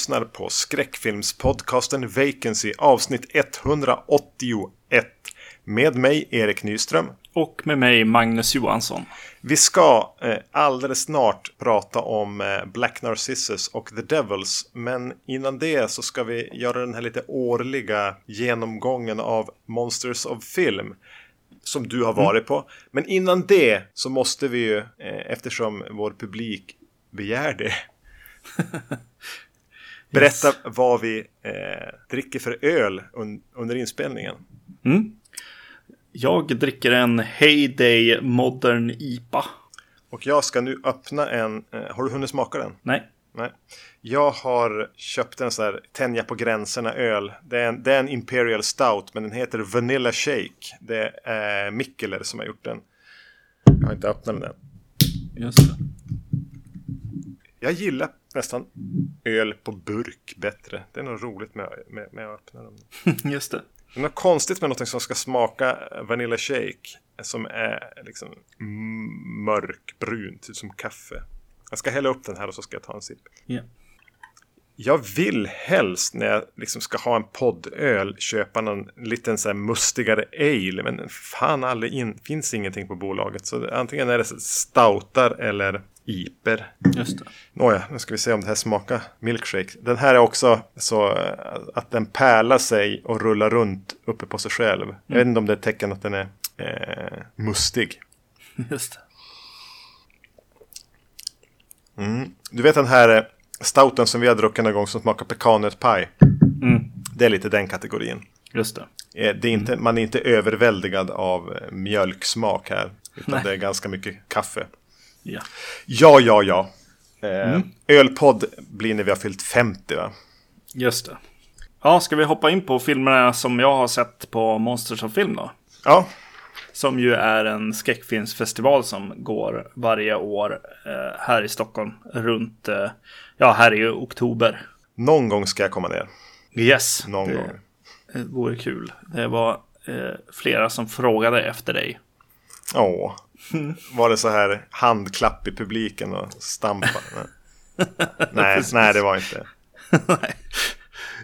Lyssnar på skräckfilmspodcasten Vacancy avsnitt 181 med mig Erik Nyström. Och med mig Magnus Johansson. Vi ska eh, alldeles snart prata om eh, Black Narcissus och The Devils. Men innan det så ska vi göra den här lite årliga genomgången av Monsters of Film. Som du har varit på. Men innan det så måste vi ju, eh, eftersom vår publik begär det. Berätta yes. vad vi eh, dricker för öl un under inspelningen. Mm. Jag dricker en Heyday Modern IPA. Och jag ska nu öppna en. Eh, har du hunnit smaka den? Nej. Nej. Jag har köpt en sån här tänja på gränserna öl. Det är, en, det är en Imperial Stout men den heter Vanilla Shake. Det är Mikkeler som har gjort den. Jag har inte öppnat den än. Just det. Jag gillar nästan öl på burk bättre. Det är nog roligt med, med, med att öppna dem. Just det. Det är något konstigt med något som ska smaka Vanilla Shake. Som är liksom mörkbrunt, typ som kaffe. Jag ska hälla upp den här och så ska jag ta en sipp. Yeah. Jag vill helst när jag liksom ska ha en poddöl köpa någon liten så här mustigare ale. Men fan aldrig in, finns ingenting på bolaget. Så antingen är det stoutar eller iper. Just det. Nåja, nu ska vi se om det här smakar milkshake. Den här är också så att den pärlar sig och rullar runt uppe på sig själv. Mm. Jag vet inte om det är ett tecken att den är eh, mustig. Just det. Mm. Du vet den här stouten som vi har druckit någon gång som smakar pekannötpaj. Mm. Det är lite den kategorin. Just det. Eh, det är inte, mm. Man är inte överväldigad av eh, mjölksmak här. Utan Nej. det är ganska mycket kaffe. Ja, ja, ja. ja. Eh, mm. Ölpodd blir när vi har fyllt 50 va? Just det. Ja, ska vi hoppa in på filmerna som jag har sett på Monsters of Film då? Ja. Som ju är en skräckfilmsfestival som går varje år eh, här i Stockholm. Runt, eh, ja här i oktober. Någon gång ska jag komma ner. Yes. Någon det, gång. Det vore kul. Det var eh, flera som frågade efter dig. Åh. Var det så här handklapp i publiken och stampa? nej, nej, det var inte.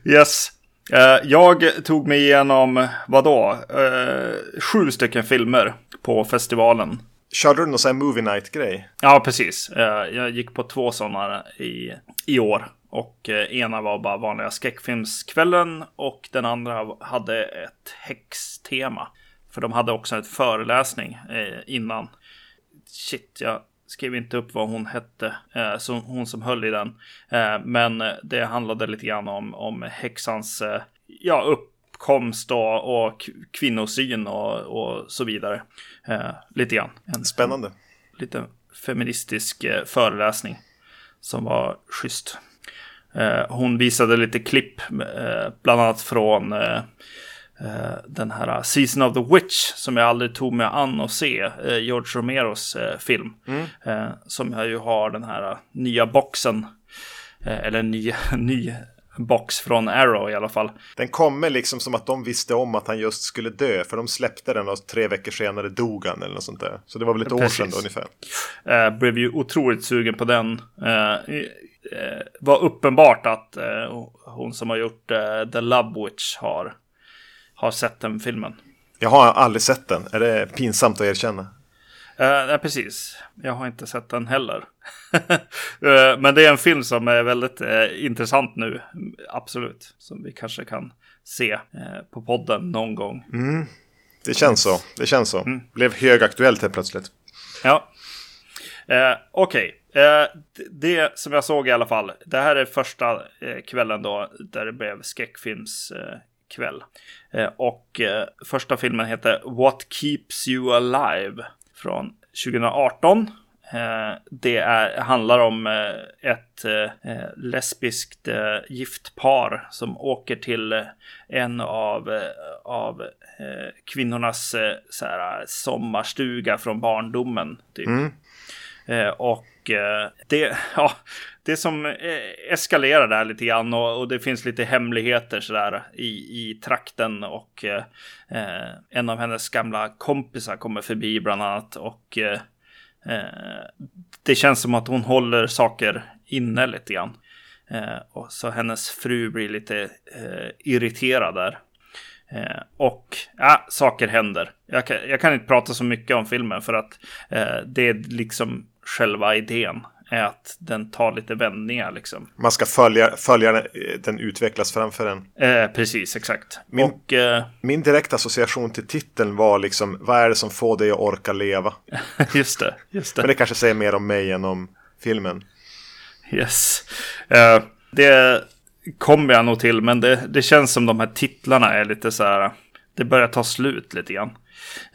yes. Uh, jag tog mig igenom, vadå, uh, sju stycken filmer på festivalen. Körde du någon sån här movie night-grej? Ja, precis. Uh, jag gick på två sådana i, i år. Och ena var bara vanliga skräckfilmskvällen och den andra hade ett häxtema. För de hade också en föreläsning innan. Shit, jag skrev inte upp vad hon hette, eh, så hon som höll i den. Eh, men det handlade lite grann om, om häxans eh, ja, uppkomst och, och kvinnosyn och, och så vidare. Eh, lite grann. En, Spännande. En, lite feministisk eh, föreläsning som var schysst. Eh, hon visade lite klipp, bland annat från den här Season of the Witch som jag aldrig tog mig an att se. Uh, George Romeros film. Mm. som jag ju har den här nya boxen. eller ny, ny box från Arrow i alla fall. Den kommer liksom som att de visste om att han just skulle dö. För de släppte den och tre veckor senare dog han eller något sånt där. Så det var väl ett Precis. år sedan då ungefär. Uh, blev ju otroligt sugen på den. var uppenbart att hon som har gjort The Love Witch har har sett den filmen. Jag har aldrig sett den. Är det pinsamt att erkänna? Uh, nej, precis. Jag har inte sett den heller. uh, men det är en film som är väldigt uh, intressant nu. Absolut. Som vi kanske kan se på podden någon gång. Mm. Det känns så. Det känns så. Mm. Blev högaktuellt helt plötsligt. Ja. Okej. Okay. det som jag såg i alla fall. Det här är första kvällen då. Där det blev skräckfilms kväll. Eh, och eh, första filmen heter What Keeps You Alive från 2018. Eh, det är, handlar om ett lesbiskt gift par som åker till en av, av kvinnornas så här, sommarstuga från barndomen. Typ. Mm. Och det, ja, det som eh, eskalerar där lite grann och, och det finns lite hemligheter sådär i, i trakten och eh, eh en av hennes gamla kompisar kommer förbi bland annat och eh, eh, det känns som att hon håller saker inne lite grann. Eh, och så hennes fru blir lite eh, irriterad där. Eh, och ja, saker händer. Jag kan, jag kan, inte prata så mycket om filmen för att eh, det är liksom själva idén är att den tar lite vändningar liksom. Man ska följa, följa den, utvecklas framför en. Eh, precis, exakt. Min, och, eh, min direkta association till titeln var liksom, vad är det som får dig att orka leva? just det, just det. Men det kanske säger mer om mig än om filmen. Yes. Uh, det kommer jag nog till, men det, det känns som de här titlarna är lite så här. Det börjar ta slut lite grann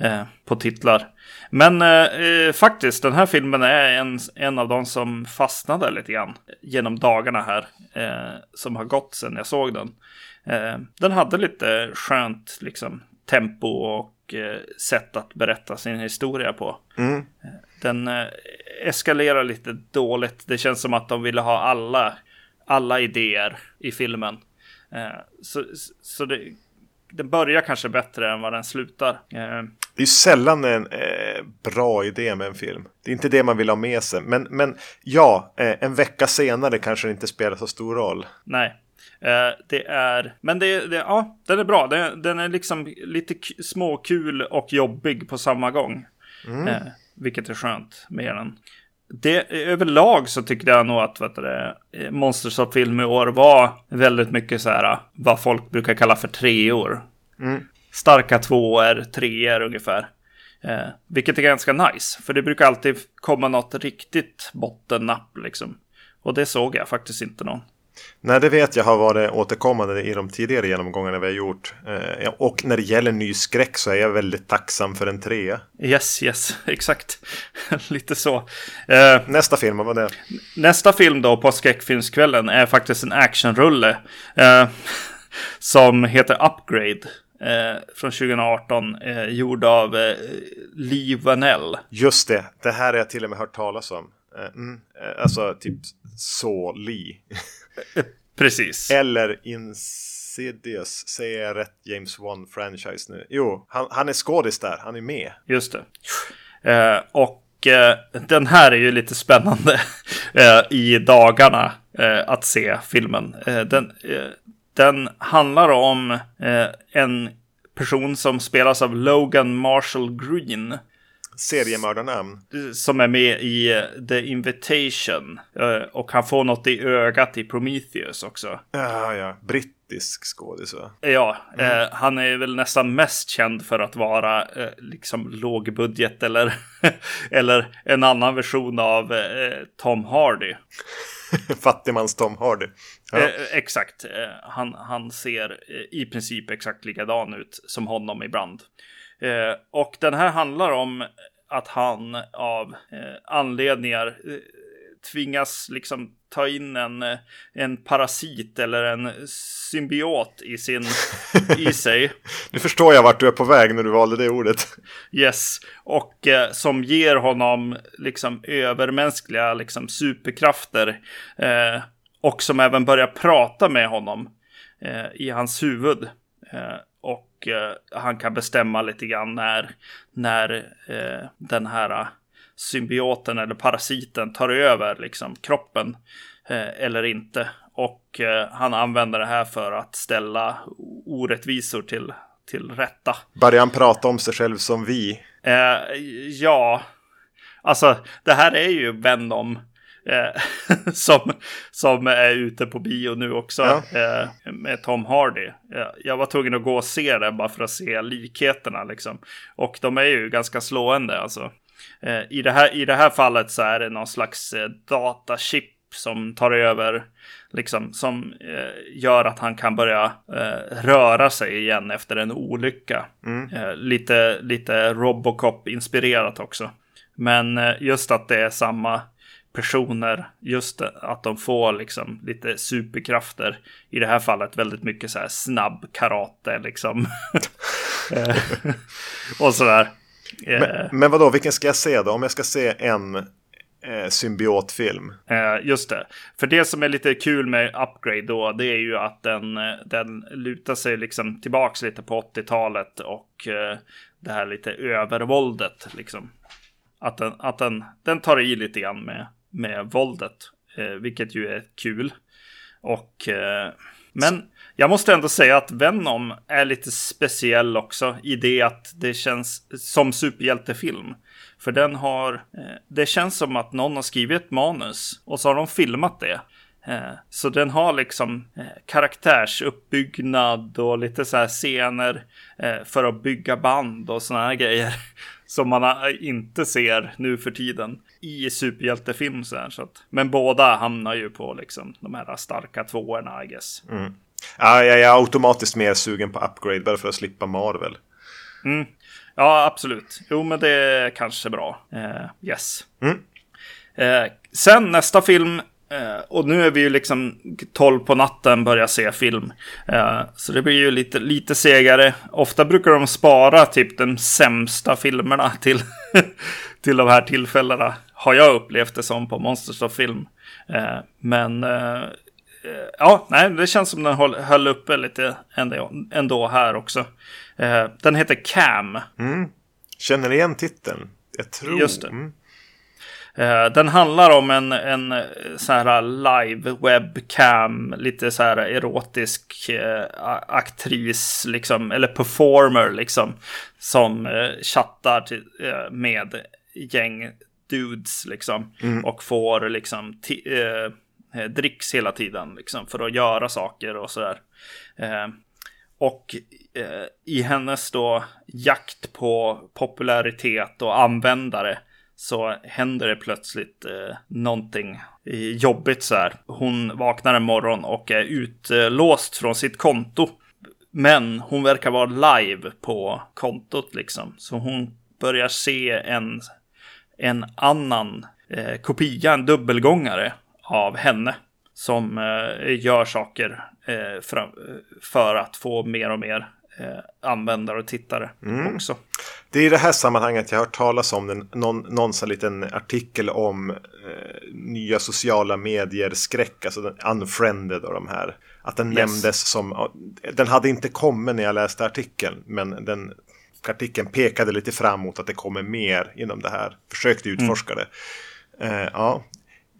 uh, på titlar. Men uh, faktiskt, den här filmen är en, en av de som fastnade lite grann genom dagarna här. som har gått sedan jag såg den. den hade lite skönt liksom, tempo och sätt att berätta sin historia på. Mm. Den eskalerar lite dåligt. Det känns som att de ville ha alla, alla idéer i filmen. Eh, så så det, den börjar kanske bättre än vad den slutar. Eh, det är sällan en eh, bra idé med en film. Det är inte det man vill ha med sig. Men, men ja, eh, en vecka senare kanske det inte spelar så stor roll. Nej. Eh, det är, men det, det, ja, den är bra. Den, den är liksom lite småkul och jobbig på samma gång. Mm. Eh, vilket är skönt med den. Det, överlag så tyckte jag nog att vet du, Monsters of film i år var väldigt mycket så här vad folk brukar kalla för treor. Mm. Starka tvåor, treor ungefär. Eh, vilket är ganska nice, för det brukar alltid komma något riktigt bottennapp liksom. Och det såg jag faktiskt inte någon. Nej, det vet jag har varit återkommande i de tidigare genomgångarna vi har gjort. Eh, och när det gäller ny skräck så är jag väldigt tacksam för en trea. Yes, yes, exakt. Lite så. Eh, nästa film, vad var det? Nästa film då på skräckfilmskvällen är faktiskt en actionrulle. Eh, som heter Upgrade. Eh, från 2018, eh, gjord av eh, Lee Vanell. Just det, det här har jag till och med hört talas om. Mm, alltså typ så Lee. Precis. Eller Insidious, säger jag rätt James Wan-franchise nu? Jo, han, han är skådis där, han är med. Just det. Eh, och eh, den här är ju lite spännande eh, i dagarna eh, att se filmen. Den, den handlar om en person som spelas av Logan Marshall Green seriemördarnamn. Som är med i eh, The Invitation. Eh, och han får något i ögat i Prometheus också. Ja, ja. Brittisk skådis va? Ja, mm. eh, han är väl nästan mest känd för att vara eh, liksom lågbudget eller, eller en annan version av eh, Tom Hardy. Fattigmans Tom Hardy. Ja. Eh, exakt. han, han ser i princip exakt likadan ut som honom ibland. Eh, och den här handlar om att han av eh, anledningar eh, tvingas liksom ta in en, eh, en parasit eller en symbiot i, sin, i sig. Nu förstår jag vart du är på väg när du valde det ordet. Yes, och eh, som ger honom liksom övermänskliga liksom superkrafter. Eh, och som även börjar prata med honom eh, i hans huvud. Och eh, han kan bestämma lite grann när, när eh, den här symbioten eller parasiten tar över liksom kroppen eh, eller inte. Och han använder det här för att ställa orättvisor till, till rätta. Börjar han prata om sig själv som vi? Eh, ja, alltså det här är ju Venom som, som är ute på bio nu också ja. eh, med Tom Hardy. Eh, jag var tvungen att gå och se det bara för att se likheterna liksom. Och de är ju ganska slående alltså. Eh, I det, här, I det här fallet så är det någon slags eh, datachip som tar över, liksom som gör att han kan börja röra sig igen efter en olycka. Mm. lite, lite Robocop-inspirerat också. Men just att det är samma personer. Just att de får liksom lite superkrafter. I det här fallet väldigt mycket så här snabb karate liksom. Eh, och sådär. Men, eh. men vadå, vilken ska jag se då? Om jag ska se en eh, symbiotfilm. Eh, just det. För det som är lite kul med Upgrade då, det är ju att den, den lutar sig liksom tillbaks lite på 80-talet och eh, det här lite övervåldet liksom. Att den, att den, den tar i lite grann med med våldet, eh, vilket ju är kul. Och, eh, men jag måste ändå säga att Venom är lite speciell också i det att det känns som superhjältefilm. För den har, eh, det känns som att någon har skrivit ett manus och så har de filmat det. Eh, så den har liksom eh, karaktärsuppbyggnad och lite så här scener eh, för att bygga band och såna här grejer. Som man inte ser nu för tiden i superhjältefilm. Så här, så att, men båda hamnar ju på liksom de här starka tvåorna I guess. Mm. Ja, jag är automatiskt mer sugen på upgrade bara för att slippa Marvel. Mm. Ja, absolut. Jo, men det är kanske bra. Uh, yes. Mm. Uh, sen nästa film Uh, och nu är vi ju liksom 12 på natten börjar se film. Uh, så det blir ju lite, lite segare. Ofta brukar de spara typ de sämsta filmerna till, till de här tillfällena. Har jag upplevt det som på Monsters of Film. Uh, men ja, nej, det känns som den höll, höll uppe lite ändå, ändå här också. den heter Cam. Mm. Känner igen titeln. Jag tror. Just det. Mm. Uh, den handlar om en, en så här live webcam, lite så här erotisk uh, aktris, liksom, eller performer, liksom, som uh, chattar till, med gäng dudes, liksom, mm. och får liksom dricks hela tiden, liksom, för att göra saker och så där. Och i hennes då jakt på popularitet och användare så händer det plötsligt eh, någonting jobbigt så här. Hon vaknar en morgon och är utlåst från sitt konto. Men hon verkar vara live på kontot liksom. Så hon börjar se en, en annan eh, kopia, en dubbelgångare av henne. Som eh, gör saker eh, för, för att få mer och mer eh, användare och tittare mm. också. Det är i det här sammanhanget jag har hört talas om den, någon, någon sån liten artikel om eh, nya sociala medier-skräck, alltså den unfriended och de här. Att den yes. nämndes som, den hade inte kommit när jag läste artikeln, men den artikeln pekade lite fram mot att det kommer mer inom det här. Försökte mm. utforska mm. det. Eh, ja,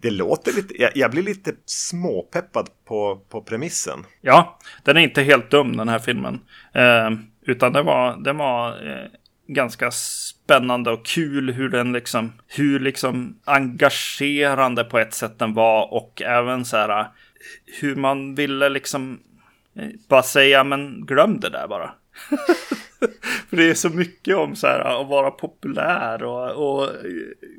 det låter lite, jag, jag, blir lite småpeppad på, på premissen. Ja, den är inte helt dum den här filmen. Eh, utan det var, den var eh, ganska spännande och kul hur den liksom, hur liksom engagerande på ett sätt den var och även så här hur man ville liksom bara säga men glöm det där bara. För det är så mycket om så här att vara populär och, och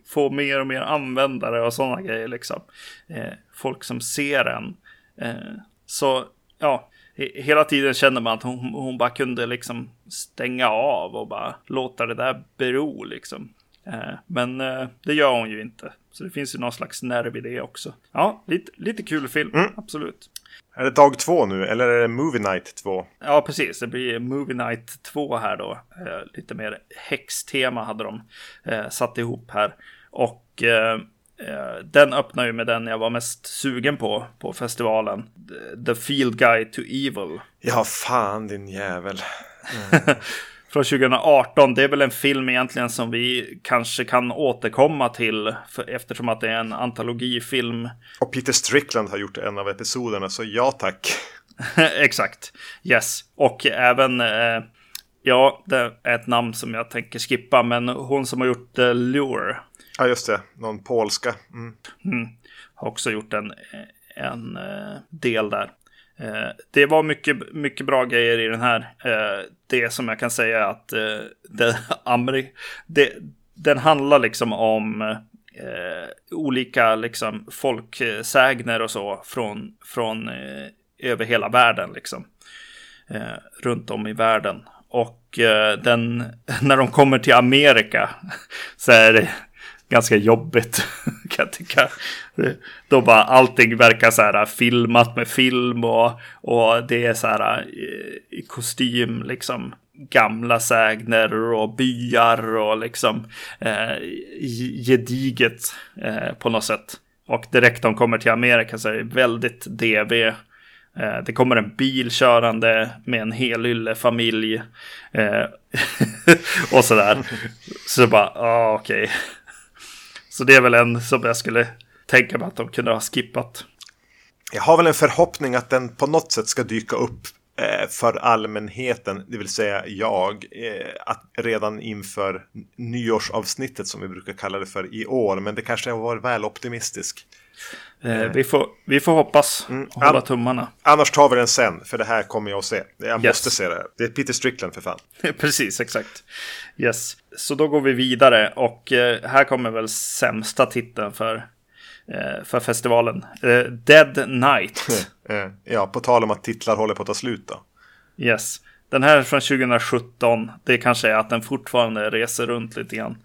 få mer och mer användare och sådana grejer liksom. Eh, folk som ser en. Eh, så ja, hela tiden kände man att hon, hon bara kunde liksom stänga av och bara låta det där bero liksom. Eh, men eh, det gör hon ju inte. Så det finns ju någon slags nerv i det också. Ja, lite, lite kul film, mm. absolut. Är det dag två nu eller är det Movie Night 2? Ja, precis. Det blir Movie Night 2 här då. Eh, lite mer häxtema hade de eh, satt ihop här. Och eh, eh, den öppnar ju med den jag var mest sugen på på festivalen. The Field Guide to Evil. Ja, fan din jävel. Mm. från 2018. Det är väl en film egentligen som vi kanske kan återkomma till för, eftersom att det är en antologifilm. Och Peter Strickland har gjort en av episoderna, så ja tack. Exakt. Yes. Och även, eh, ja, det är ett namn som jag tänker skippa, men hon som har gjort uh, Lure. Ja, just det. Någon polska. Mm. Mm. Har också gjort en, en uh, del där. Eh, det var mycket, mycket bra grejer i den här. Eh, det som jag kan säga är att eh, det, det, den handlar liksom om eh, olika liksom, folksägner och så från, från eh, över hela världen. Liksom. Eh, runt om i världen. Och eh, den, när de kommer till Amerika så är det ganska jobbigt kan jag tycka. Då bara allting verkar så här filmat med film och, och det är så här i, i kostym liksom gamla sägner och byar och liksom eh, gediget eh, på något sätt. Och direkt de kommer till Amerika så är det väldigt DV. Eh, det kommer en bil körande med en helylle familj. Eh, och sådär. Så bara, ah, okej. Okay. Så det är väl en som jag skulle tänka mig att de kunde ha skippat. Jag har väl en förhoppning att den på något sätt ska dyka upp eh, för allmänheten, det vill säga jag, eh, att redan inför nyårsavsnittet som vi brukar kalla det för i år. Men det kanske har varit väl optimistisk. Eh, vi, får, vi får hoppas och Mm. hålla An- tummarna. Annars tar vi den sen, för det här kommer jag att se. Jag Yes. måste se det här. Det är Peter Strickland för fan. Precis, exakt. Yes. Så då går vi vidare och eh, här kommer väl sämsta titeln för, eh, för festivalen. Eh, Dead Night. Eh, ja, på tal om att titlar håller på att ta slut då. Yes. Den här är från 2017. Det kanske är att den fortfarande reser runt lite grann.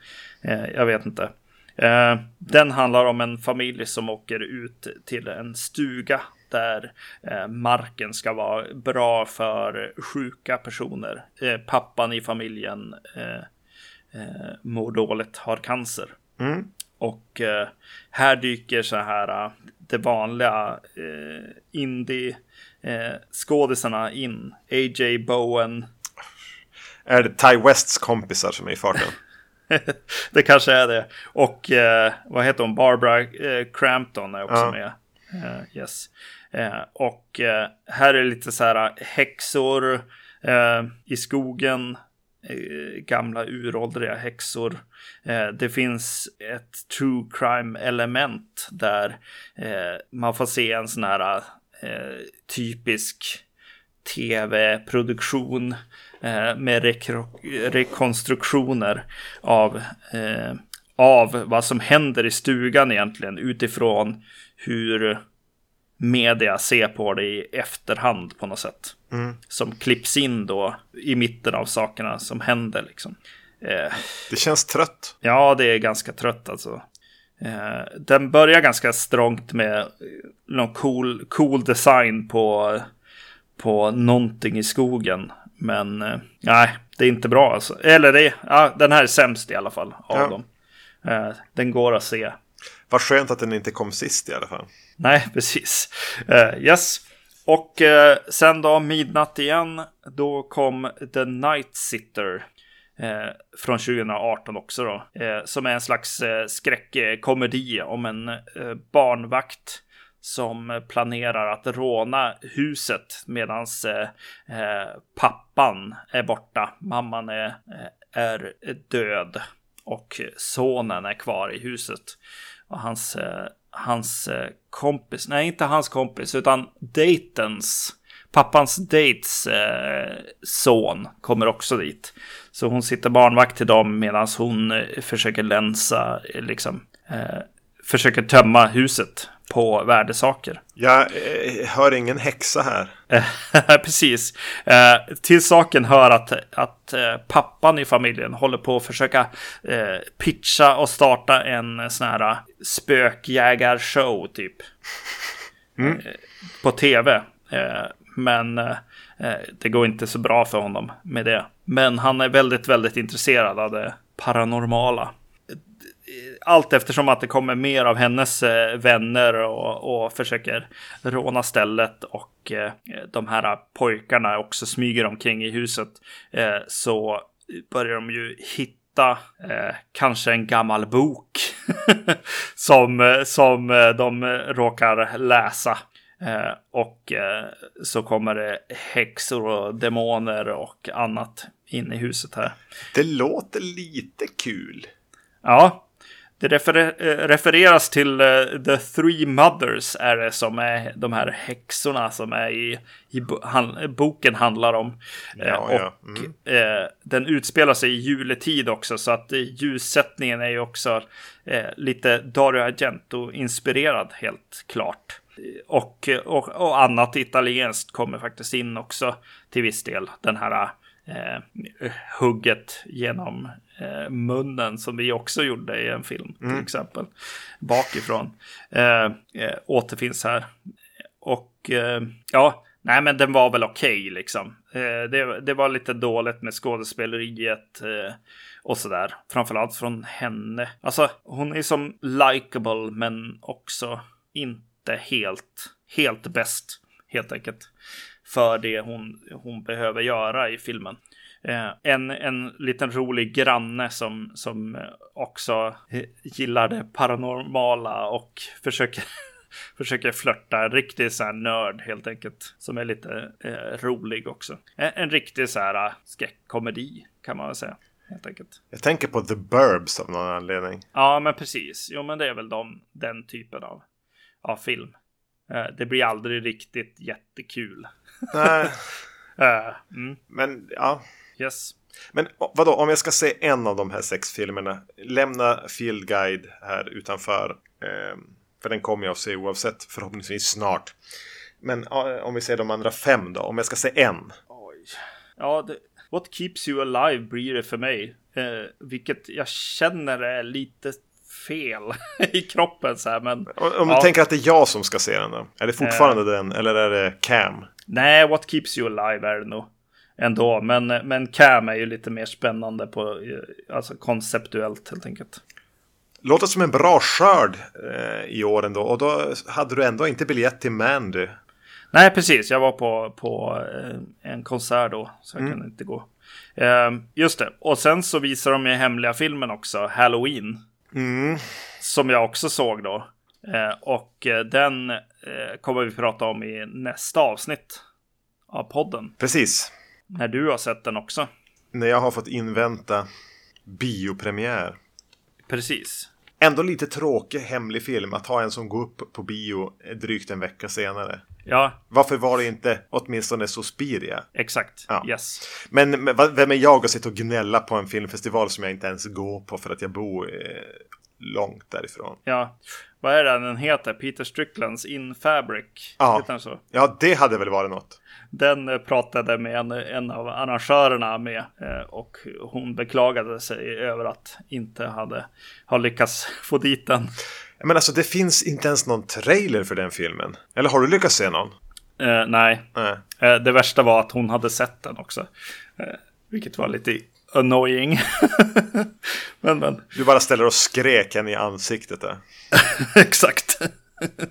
Eh, jag vet inte. Eh, den handlar om en familj som åker ut till en stuga där eh, marken ska vara bra för sjuka personer. Eh, pappan i familjen eh, eh, mår dåligt, har cancer. Mm. Och här dyker så här det vanliga indie skådisarna in. A.J. Bowen. Är det Ty Wests kompisar som är i farten? det kanske är det. Och eh, vad heter hon? Barbara eh, Crampton är också Ja. med. Eh, yes. Eh, och eh, här är lite så här häxor eh, i skogen. Gamla uråldriga häxor. Det finns ett true crime element där man får se en sån här typisk tv-produktion med rekro- rekonstruktioner av, eh, av vad som händer i stugan egentligen utifrån hur media ser på det i efterhand på något sätt. Som klipps in då i mitten av sakerna som händer liksom. Eh, Det känns trött. Ja, det är ganska trött alltså. Eh, den börjar ganska strångt med eh, någon cool, cool design på, på någonting i skogen. Men eh, nej, det är inte bra alltså. Eller det, ja, den här är sämst i alla fall av Ja. dem. Eh, den går att se. Vad skönt att den inte kom sist i alla fall. Nej, precis. Eh, yes. Och sen då midnatt igen. Då kom The Night Sitter. Eh, från 2018 också då. Eh, som är en slags eh, skräckkomedi om en barnvakt. Som planerar att råna huset medan eh, eh, pappan är borta. Mamman är, eh, är död. Och sonen är kvar i huset. Och hans, eh, hans eh, kompis, nej inte hans kompis utan dejtens, pappans dejts eh, son kommer också dit. Så hon sitter barnvakt till dem medan hon eh, försöker länsa, liksom, eh, försöker tömma huset på värdesaker. Jag eh, hör ingen häxa här. Precis. Eh, till saken hör att, att eh, pappan i familjen håller på att försöka eh, pitcha och starta en sån här spökjägarshow typ. Eh, på tv. Eh, men eh, det går inte så bra för honom med det. Men han är väldigt, väldigt intresserad av det paranormala allt eftersom att det kommer mer av hennes eh, vänner och, och försöker råna stället och eh, de här pojkarna också smyger omkring i huset eh, så börjar de ju hitta eh, kanske en gammal bok som, som de råkar läsa. Och så kommer det häxor och demoner och annat in i huset här. Det låter lite kul. Ja, det refer- eh, refereras till eh, The Three Mothers är det som är de här häxorna som är i, i han, boken handlar om. Ja, och ja. Mm. eh, den utspelar sig i juletid också så att ljussättningen är ju också lite Dario Argento-inspirerad helt klart. Och, och, och annat italienskt kommer faktiskt in också till viss del. Den här eh, hugget genom eh, munnen som vi också gjorde i en film till exempel. Bakifrån. Eh, eh, återfinns här. Och eh, ja, nej men den var väl okej liksom. Eh, det, det var lite dåligt med skådespeleriet och sådär. Framförallt från henne. Alltså hon är som likable men också inte helt, helt bäst helt enkelt. För det hon, hon behöver göra i filmen. Eh, en, en liten rolig granne som, som eh, också eh, gillar det paranormala och försöker försöker flörta. En riktig så här nörd helt enkelt. Som är lite eh, rolig också. En, en riktig så här skräckkomedi kan man väl säga. Helt enkelt. Jag tänker på The Burbs av någon anledning. Ja, men precis. Jo, men det är väl de, den typen av, av film. Eh, det blir aldrig riktigt jättekul. Nej. Eh, mm. Men ja. Yes. Men vadå, om jag ska se en av de här sex filmerna. Lämna Field Guide här utanför. Eh, för den kommer jag att se oavsett, förhoppningsvis snart. Men om vi ser de andra fem då, om jag ska se en. Oj. Ja, det, What keeps you alive blir det för mig. Eh, vilket jag känner är lite fel i kroppen så här. Men, om, om ja. du tänker att det är jag som ska se den då? Är det fortfarande eh, den eller är det Cam? Nej, What keeps you alive är det nog ändå. Men, men Cam är ju lite mer spännande på alltså konceptuellt helt enkelt. Låter som en bra skörd eh, i år ändå. Och då hade du ändå inte biljett till Mandy. Nej, precis. Jag var på, på eh, en konsert då, så jag mm. kunde inte gå. Eh, just det. Och sen så visar de ju hemliga filmen också, Halloween. Mm. Som jag också såg då. Eh, och eh, den eh, kommer vi prata om i nästa avsnitt av podden. Precis. När du har sett den också. När jag har fått invänta biopremiär. Precis. Ändå lite tråkig hemlig film att ha en som går upp på bio drygt en vecka senare. Ja. Varför var det inte åtminstone Suspiria? Exakt, ja. yes. Men vem är jag att sitta och gnälla på en filmfestival som jag inte ens går på för att jag bor långt därifrån? Ja, vad är det den heter? Peter Stricklands In Fabric? Ja, ja det hade väl varit något. Den eh, pratade med en, en av arrangörerna med eh, och hon beklagade sig över att inte hade ha lyckats få dit den. Men alltså det finns inte ens någon trailer för den filmen. Eller har du lyckats se någon? Eh, nej. nej. Eh, det värsta var att hon hade sett den också. Vilket var lite annoying. men, men. Du bara ställer och skrek henne i ansiktet där. Exakt.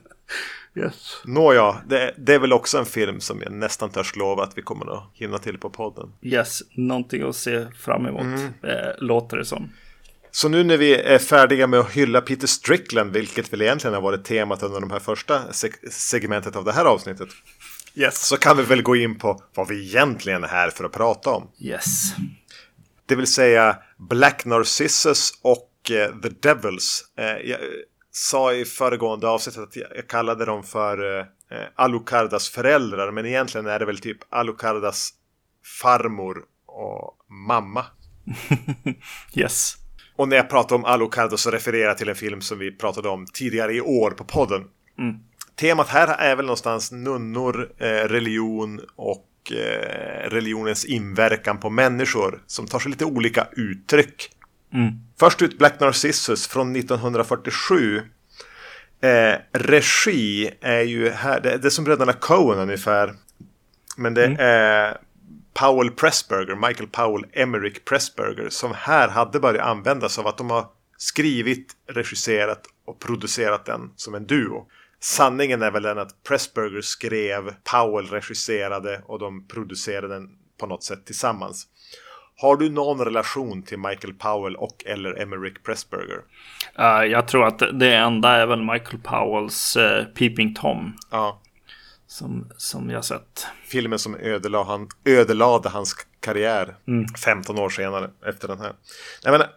yes. Nåja, det, det är väl också en film som jag nästan törs lova att vi kommer att hinna till på podden. Yes, någonting att se fram emot, mm. Eh, låter det som. Så nu när vi är färdiga med att hylla Peter Strickland, vilket väl egentligen har varit temat under de här första seg segmentet av det här avsnittet. Yes. Så kan vi väl gå in på vad vi egentligen är här för att prata om. Yes. Det vill säga Black Narcissus och uh, The Devils. Uh, jag sa i föregående avsnitt att jag kallade dem för Alucardas föräldrar. Men egentligen är det väl typ Alucardas farmor och mamma. yes. Och när jag pratar om Alucard så refererar jag till en film som vi pratade om tidigare i år på podden. Mm. Temat här är väl någonstans nunnor, eh, religion och eh, religionens inverkan på människor som tar sig lite olika uttryck. Mm. Först ut Black Narcissus från 1947. Eh, regi är ju här, det, det är som Bröderna Coen ungefär. Men det mm. är Powell Pressburger, Michael Powell Emerick Pressburger, som här hade börjat användas av att de har skrivit, regisserat och producerat den som en duo. Sanningen är väl den att Pressburger skrev, Powell regisserade och de producerade den på något sätt tillsammans. Har du någon relation till Michael Powell och eller Emerick Pressburger? Uh, jag tror att det enda är väl Michael Powells uh, Peeping Tom. Ja som, som jag sett. Filmen som ödelade, han, ödelade hans karriär mm. 15 år senare efter den här. Jag menar,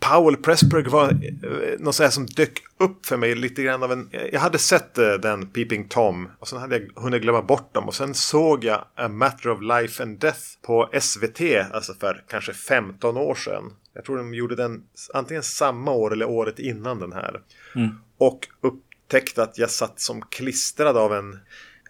Powell Pressburg var eh, något sånt som dök upp för mig lite grann av en... Jag hade sett eh, den Peeping Tom och sen hade jag hunnit glömma bort dem och sen såg jag A Matter of Life and Death på SVT, alltså för kanske 15 år sedan. Jag tror de gjorde den antingen samma år eller året innan den här. Mm. Och upptäckte att jag satt som klistrad av en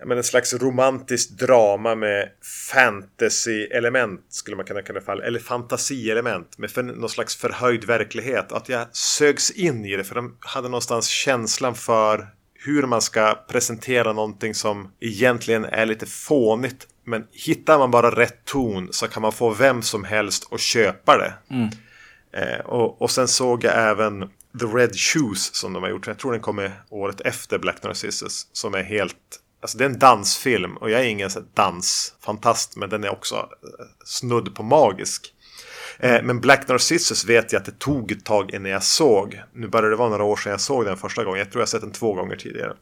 men en slags romantiskt drama med fantasy-element skulle man kunna kalla det Eller fantasielement med för, någon slags förhöjd verklighet. Att jag sögs in i det för de hade någonstans känslan för hur man ska presentera någonting som egentligen är lite fånigt. Men hittar man bara rätt ton så kan man få vem som helst att köpa det. Mm. Eh, och, och sen såg jag även The Red Shoes som de har gjort. Jag tror den kommer året efter Black Narcissus. Som är helt Alltså det är en dansfilm och jag är ingen dansfantast men den är också eh, snudd på magisk. Eh, men Black Narcissus vet jag att det tog ett tag innan jag såg. Nu börjar det vara några år sedan jag såg den första gången. Jag tror jag sett den två gånger tidigare.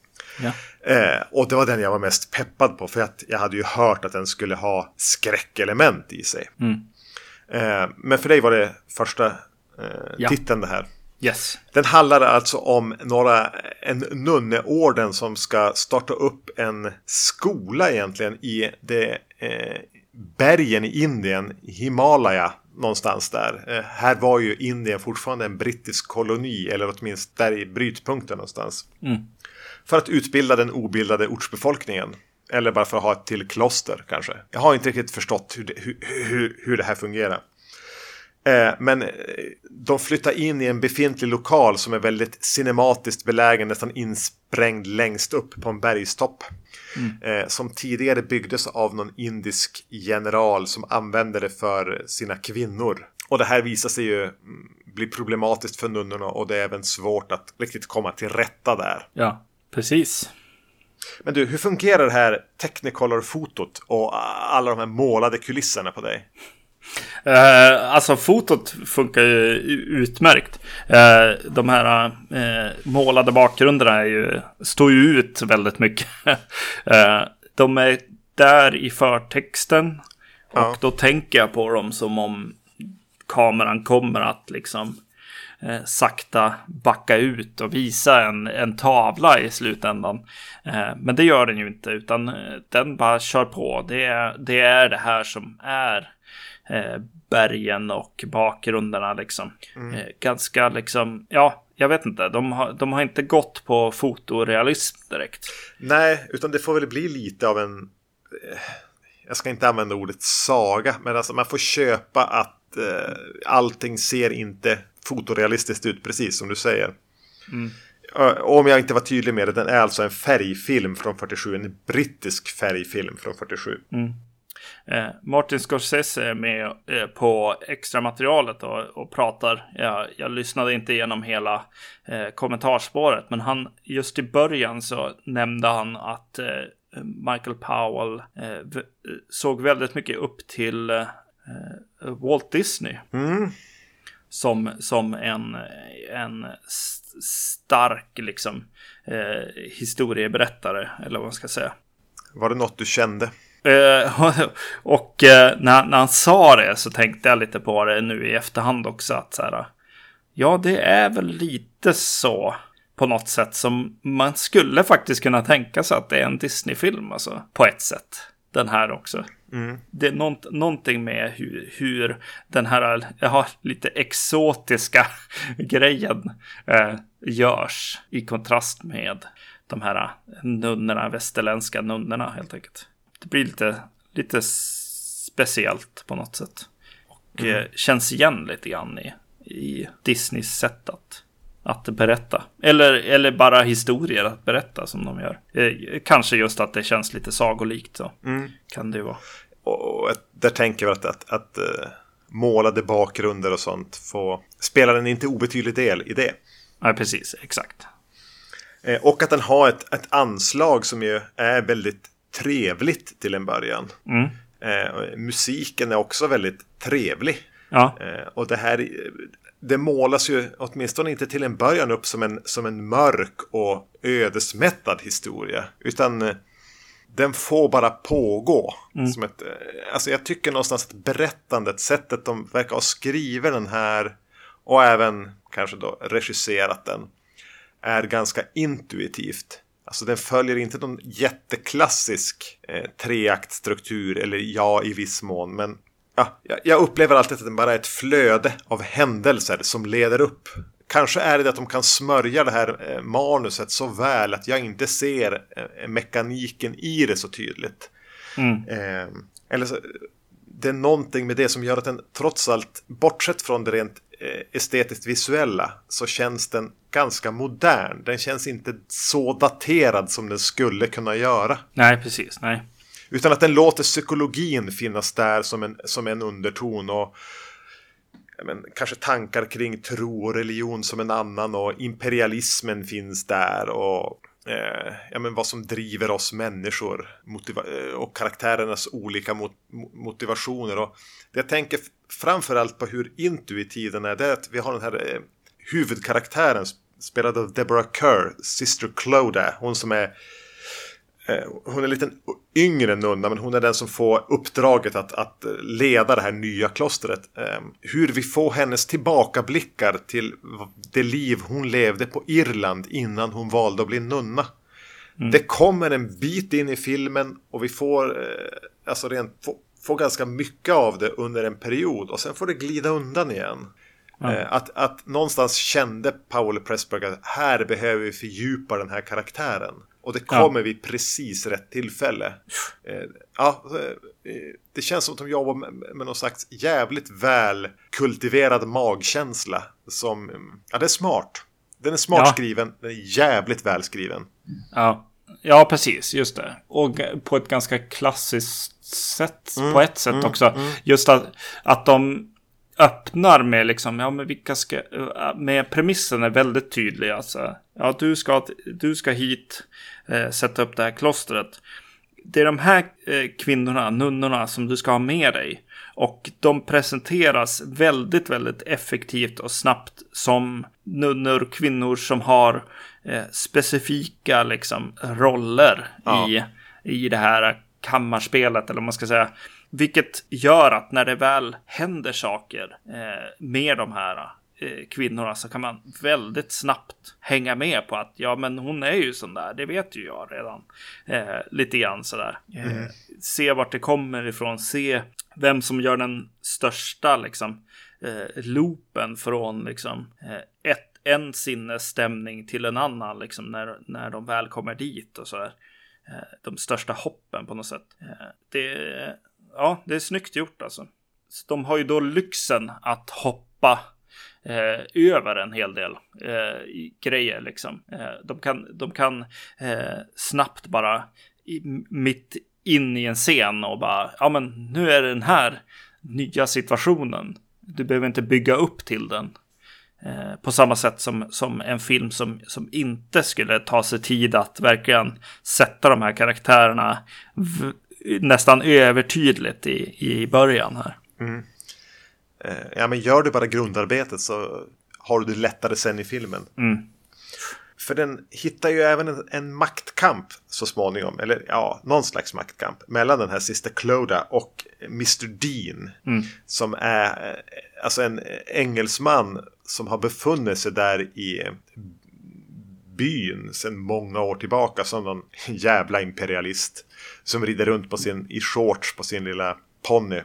Ja. Eh, och det var den jag var mest peppad på. För att jag hade ju hört att den skulle ha skräckelement i sig. Mm. Eh, men för dig var det första eh, Ja. titeln det här. Yes. Den handlar alltså om några, en nunneorden som ska starta upp en skola egentligen i det eh, bergen i Indien, Himalaya någonstans där. Eh, här var ju Indien fortfarande en brittisk koloni, eller åtminstone där i brytpunkten någonstans. Mm. För att utbilda den obildade ortsbefolkningen. Eller bara för att ha ett till kloster kanske. Jag har inte riktigt förstått hur det, hur, hur, hur det här fungerar. Eh, men eh, de flyttar in i en befintlig lokal som är väldigt cinematiskt belägen, nästan insprängd längst upp på en bergstopp. Eh, som tidigare byggdes av någon indisk general som använde det för sina kvinnor. Och det här visar sig ju mm, bli problematiskt för nunnorna och det är även svårt att riktigt komma till rätta där. Ja, precis. Men du, hur fungerar det här Technicolor-fotot och alla de här målade kulisserna på dig? Eh, alltså fotot funkar ju utmärkt. Eh, de här eh, målade bakgrunderna är ju, står ju ut väldigt mycket. eh, de är där i förtexten. Och Ja. då tänker jag på dem som om kameran kommer att liksom eh, sakta backa ut och visa en, en tavla i slutändan. Eh, men det gör den ju inte, utan eh, den bara kör på. Det är det, är det här som är eh, bergen och bakgrunderna liksom. Eh, ganska liksom, ja, jag vet inte. De har, de har inte gått på fotorealism direkt. Nej, utan det får väl bli lite av en... eh, Jag ska inte använda ordet saga, men alltså man får köpa att eh, allting ser inte fotorealistiskt ut, precis som du säger. Eh, och om jag inte var tydlig med det, den är alltså en färgfilm från 47, en brittisk färgfilm från 47. Eh, Martin Scorsese är med eh, på extra materialet och, och pratar. Jag, jag lyssnade inte igenom hela eh, kommentarspåret, men han just i början så nämnde han att eh, Michael Powell eh, såg väldigt mycket upp till eh, Walt Disney Mm. som, som en, en s- stark liksom eh, historieberättare, eller vad man ska säga. Var det något du kände? Eh, och eh, när, när han sa det så tänkte jag lite på det nu i efterhand också. Att så här, ja, det är väl lite så på något sätt som man skulle faktiskt kunna tänka sig att det är en Disney-film. Alltså, på ett sätt. Den här också. Det är nånt, någonting med hur, hur den här ja, lite exotiska grejen eh, görs i kontrast med de här nunnorna, västerländska nunnorna helt enkelt. Det blir lite, lite speciellt på något sätt. Och eh, känns igen lite grann i, i Disneys sätt att, att berätta. Eller, eller bara historier att berätta som de gör. Eh, kanske just att det känns lite sagolikt så. Kan det ju vara. Och ett- där tänker jag att, att, att eh, målade bakgrunder och sånt får, spelar en inte obetydlig del i det. Ja, precis. Exakt. Eh, och att den har ett, ett anslag som ju är väldigt trevligt till en början. Mm. Eh, musiken är också väldigt trevlig. Ja, Eh, och det här det målas ju åtminstone inte till en början upp som en, som en mörk och ödesmättad historia. Utan eh, den får bara pågå. Som ett, eh, alltså jag tycker någonstans att berättandet, sättet de verkar ha skrivit den här och även kanske då regisserat den är ganska intuitivt. Alltså den följer inte någon jätteklassisk eh, treaktstruktur eller ja i viss mån. Men ja, jag- upplever alltid att den bara är ett flöde av händelser som leder upp. Kanske är det att de kan smörja det här eh, manuset så väl att jag inte ser eh, mekaniken i det så tydligt. Eh, eller så, det är någonting med det som gör att den trots allt, bortsett från det rent estetiskt visuella, så känns den ganska modern. Den känns inte så daterad som den skulle kunna göra. nej precis. Nej. Utan att den låter psykologin finnas där som en, som en underton och men, kanske tankar kring tro och religion som en annan och imperialismen finns där och eh, ja, men vad som driver oss människor eh, och karaktärernas olika mot motivationer. Och det jag tänker framförallt på hur intuitiv den är, det är att vi har den här eh, huvudkaraktären spelad av Deborah Kerr, Sister Cloda, hon som är Eh, hon är en liten yngre nunna men hon är den som får uppdraget att, att leda det här nya klostret. Eh, hur vi får hennes tillbakablickar till det liv hon levde på Irland innan hon valde att bli nunna. Mm. Det kommer en bit in i filmen och vi får, eh, alltså rent, får, får ganska mycket av det under en period och sen får det glida undan igen. Mm. Att, att någonstans kände Paul Pressberg att här behöver vi fördjupa den här karaktären. Och det kommer ja. vid precis rätt tillfälle. Eh, ja, eh, det känns som att de jobbar med, någon slags jävligt väl kultiverad magkänsla. Som, ja det är smart. Den är smart ja. skriven, den är jävligt välskriven. Ja. ja, precis, just det. Och på ett ganska klassiskt sätt mm, på ett sätt mm, också. Mm. Just att, att de öppnar med liksom, ja men vilka ska, äh, med premissen är väldigt tydlig alltså. Ja, du ska, du ska hit, eh, sätta upp det här klostret. Det är de här eh, kvinnorna, nunnorna, som du ska ha med dig. Och de presenteras väldigt, väldigt effektivt och snabbt som nunnor, kvinnor som har eh, specifika liksom roller ja. i, i det här kammarspelet, eller vad man ska säga. Vilket gör att när det väl händer saker eh, med de här eh, kvinnorna så kan man väldigt snabbt hänga med på att ja, men hon är ju sån där. Det vet ju jag redan eh, lite grann sådär. Eh, mm. Se vart det kommer ifrån. Se vem som gör den största liksom eh, loopen från liksom eh, ett en sinnesstämning till en annan liksom när, när de väl kommer dit och så där. De största hoppen på något sätt. Det, ja, det är snyggt gjort alltså. de har ju då lyxen att hoppa eh, över en hel del eh, grejer liksom. Eh, de kan, de kan eh, snabbt bara i, mitt in i en scen och bara, ja men nu är det den här nya situationen. Du behöver inte bygga upp till den. Eh, på samma sätt som, som en film som, som inte skulle ta sig tid att verkligen sätta de här karaktärerna nästan övertydligt i, i början här. Mm. Eh, ja, men gör du bara grundarbetet så har du det lättare sen i filmen. Mm. För den hittar ju även en, en, maktkamp så småningom, eller ja, någon slags maktkamp mellan den här sista Cloda och Mr Dean. Mm. Som är eh, alltså en engelsman som har befunnit sig där i byn sedan många år tillbaka som någon jävla imperialist. Som rider runt på sin, i shorts på sin lilla ponny.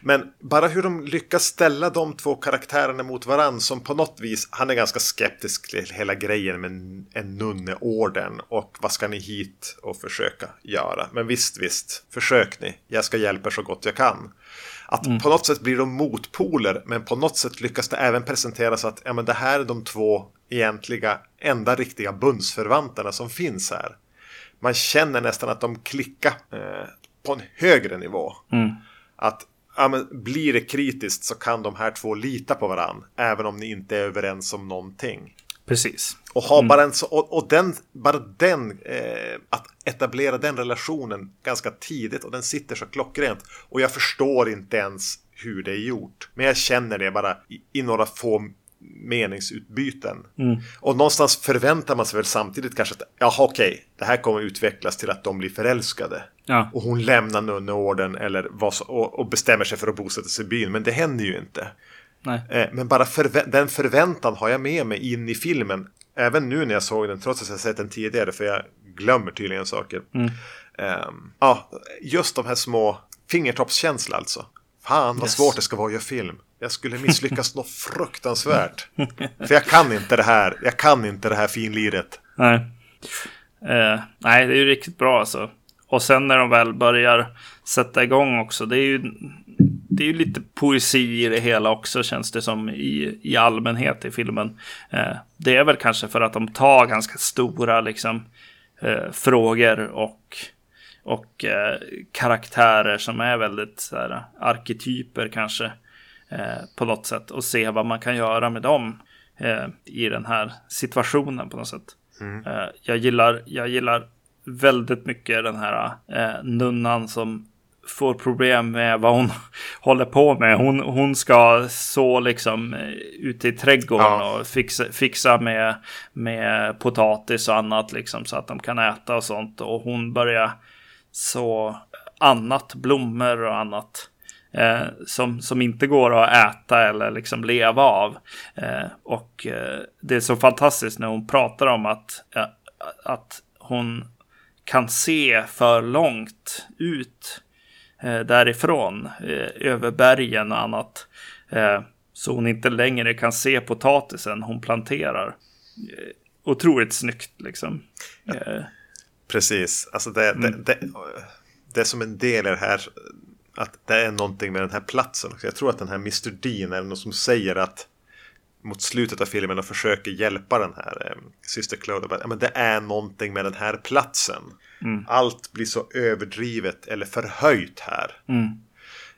Men bara hur de lyckas ställa de två karaktärerna mot varann som på något vis, han är ganska skeptisk till hela grejen med en nunneorden och vad ska ni hit och försöka göra. Men visst, visst, försök ni. Jag ska hjälpa er så gott jag kan. Att mm. på något sätt blir de motpoler, men på något sätt lyckas det även presenteras att ja, men det här är de två egentliga enda riktiga bundsförvanterna som finns här. Man känner nästan att de klickar eh, på en högre nivå. Mm. Att ja, men blir det kritiskt så kan de här två lita på varandra. Även om ni inte är överens om någonting. Precis. Och, ha mm. bara, en, och, och den, bara den, eh, att etablera den relationen ganska tidigt och den sitter så klockrent. Och jag förstår inte ens hur det är gjort. Men jag känner det bara i, i några få meningsutbyten. Mm. Och någonstans förväntar man sig väl samtidigt kanske att jaha okej, det här kommer utvecklas till att de blir förälskade. Ja. Och hon lämnar nunneorden eller vad och, och, bestämmer sig för att bosätta sig i byn. Men det händer ju inte. Eh, men bara förvä den förväntan har jag med mig in i filmen. Även nu när jag såg den, trots att jag sett den tidigare, för jag glömmer tydligen saker. Mm. Eh, ja, just de här små fingertoppskänsla alltså. Fan vad yes. svårt det ska vara att göra film. Jag skulle misslyckas något fruktansvärt. För jag kan inte det här. Jag kan inte det här finliret. Nej. Eh, nej, det är ju riktigt bra alltså. Och sen när de väl börjar sätta igång också. Det är ju, det är ju lite poesi i det hela också känns det som i, i allmänhet i filmen. Eh, det är väl kanske för att de tar ganska stora liksom, eh, frågor och och eh, karaktärer som är väldigt så här, arketyper kanske eh, på något sätt och se vad man kan göra med dem eh, i den här situationen på något sätt. Mm. Uh, jag, gillar, jag gillar väldigt mycket den här uh, nunnan som får problem med vad hon håller på med. Hon, hon ska så liksom eh, ute i trädgården ja. och fixa, fixa med, med potatis och annat liksom så att de kan äta och sånt. Och hon börjar så annat, blommor och annat. Eh, som, som inte går att äta eller liksom leva av. Eh, och eh, det är så fantastiskt när hon pratar om att, eh, att hon kan se för långt ut eh, därifrån, eh, över bergen och annat. Eh, så hon inte längre kan se potatisen hon planterar. Eh, otroligt snyggt liksom. Ja. Eh, Precis, alltså det, mm. det, det, det, är som en del i det här. Att det är någonting med den här platsen. Jag tror att den här Mr Dean är någon som säger att mot slutet av filmen och försöker hjälpa den här eh, Syster Claude. Men det är någonting med den här platsen. Mm. Allt blir så överdrivet eller förhöjt här. Mm.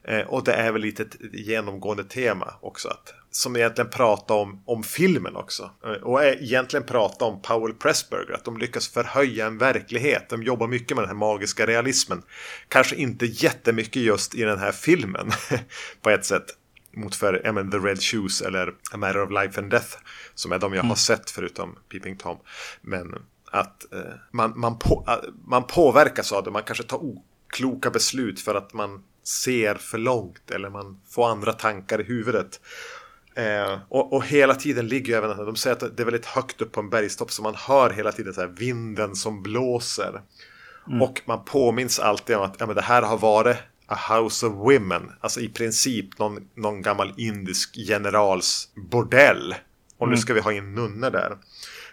Eh, och det är väl lite ett genomgående tema också. Att, som egentligen pratar om, om filmen också. Eh, och egentligen pratar om Powell Pressburger. Att de lyckas förhöja en verklighet. De jobbar mycket med den här magiska realismen. Kanske inte jättemycket just i den här filmen. på ett sätt mot för ja, men, The Red Shoes eller A Matter of Life and Death. Som är de jag mm. har sett förutom Peeping Tom. Men att eh, man, man, på, uh, man påverkas av det. Man kanske tar okloka beslut för att man ser för långt. Eller man får andra tankar i huvudet. Eh, och, och, hela tiden ligger även de säger att det är väldigt högt upp på en bergstopp så man hör hela tiden så här vinden som blåser. Mm. Och man påminns alltid om att ja, men det här har varit A House of Women. Alltså i princip någon, någon gammal indisk generals bordell. Och nu mm. ska vi ha in nunnor där.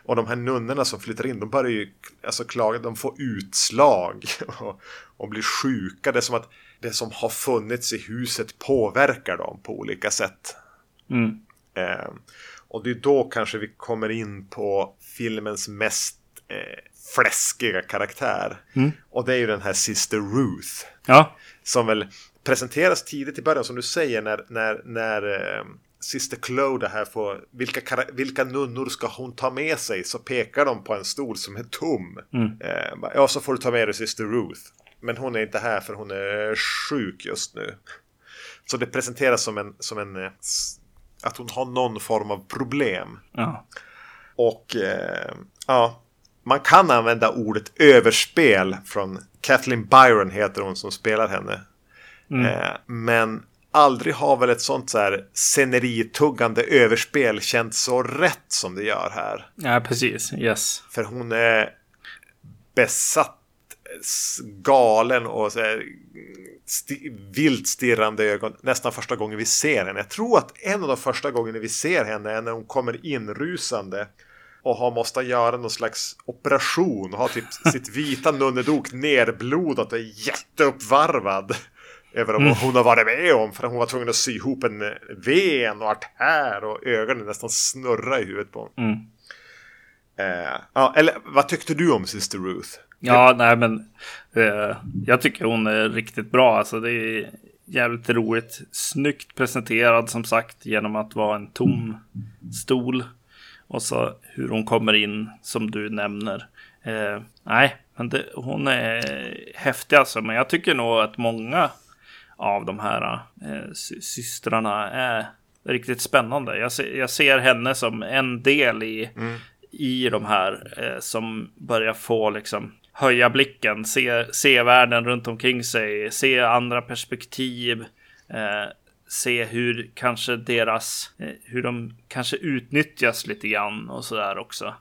Och de här nunnorna som flyttar in, de börjar ju alltså klaga, de får utslag och, och blir sjuka. Det är som att det som har funnits i huset påverkar dem på olika sätt. Mm. Eh, och det är då kanske vi kommer in på filmens mest eh, fläskiga karaktär. Mm. Och det är ju den här Sister Ruth. Ja. Som väl presenteras tidigt i början som du säger när, när, när eh, Sister Cloda här får vilka, vilka nunnor ska hon ta med sig så pekar de på en stol som är tom. Mm. Eh, ja, så får du ta med dig Sister Ruth. Men hon är inte här för hon är sjuk just nu. Så det presenteras som en, som en eh, att hon har någon form av problem. Ja. Och eh, ja, man kan använda ordet överspel från Kathleen Byron heter hon som spelar henne. Mm. Eh, men aldrig har väl ett sånt så här scenerituggande överspel känts så rätt som det gör här. Ja, precis. Yes. För hon är besatt, galen och så här, sti vilt stirrande ögon nästan första gången vi ser henne. Jag tror att en av de första gångerna vi ser henne är när hon kommer inrusande och har måste göra någon slags operation har typ sitt vita nunnedok nerblodat och är jätteuppvarvad över vad mm. hon har varit med om. För hon var tvungen att sy ihop en ven och artär och ögonen nästan snurra i huvudet på honom. Mm. Eh, ja, eller vad tyckte du om Sister Ruth? Ja, nej men eh, jag tycker hon är riktigt bra. Alltså det är jävligt roligt. Snyggt presenterad som sagt genom att vara en tom stol. Och så hur hon kommer in som du nämner. Eh, nej, men det, hon är häftig alltså. Men jag tycker nog att många av de här eh, systrarna är riktigt spännande. Jag ser, jag ser henne som en del i, mm. i de här eh, som börjar få liksom höja blicken, se, se världen runt omkring sig, se andra perspektiv. Eh, se hur kanske deras, eh, hur de kanske utnyttjas lite grann och sådär också.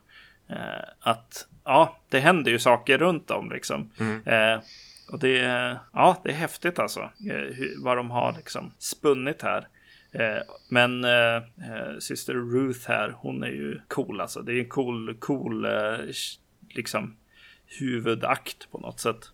Eh, att ja, det händer ju saker runt om liksom. Mm. Eh, och det, ja, det är häftigt alltså. Eh, vad de har liksom spunnit här. Eh, men syster Ruth här, hon är ju cool alltså. Det är en cool, cool liksom huvudakt på något sätt.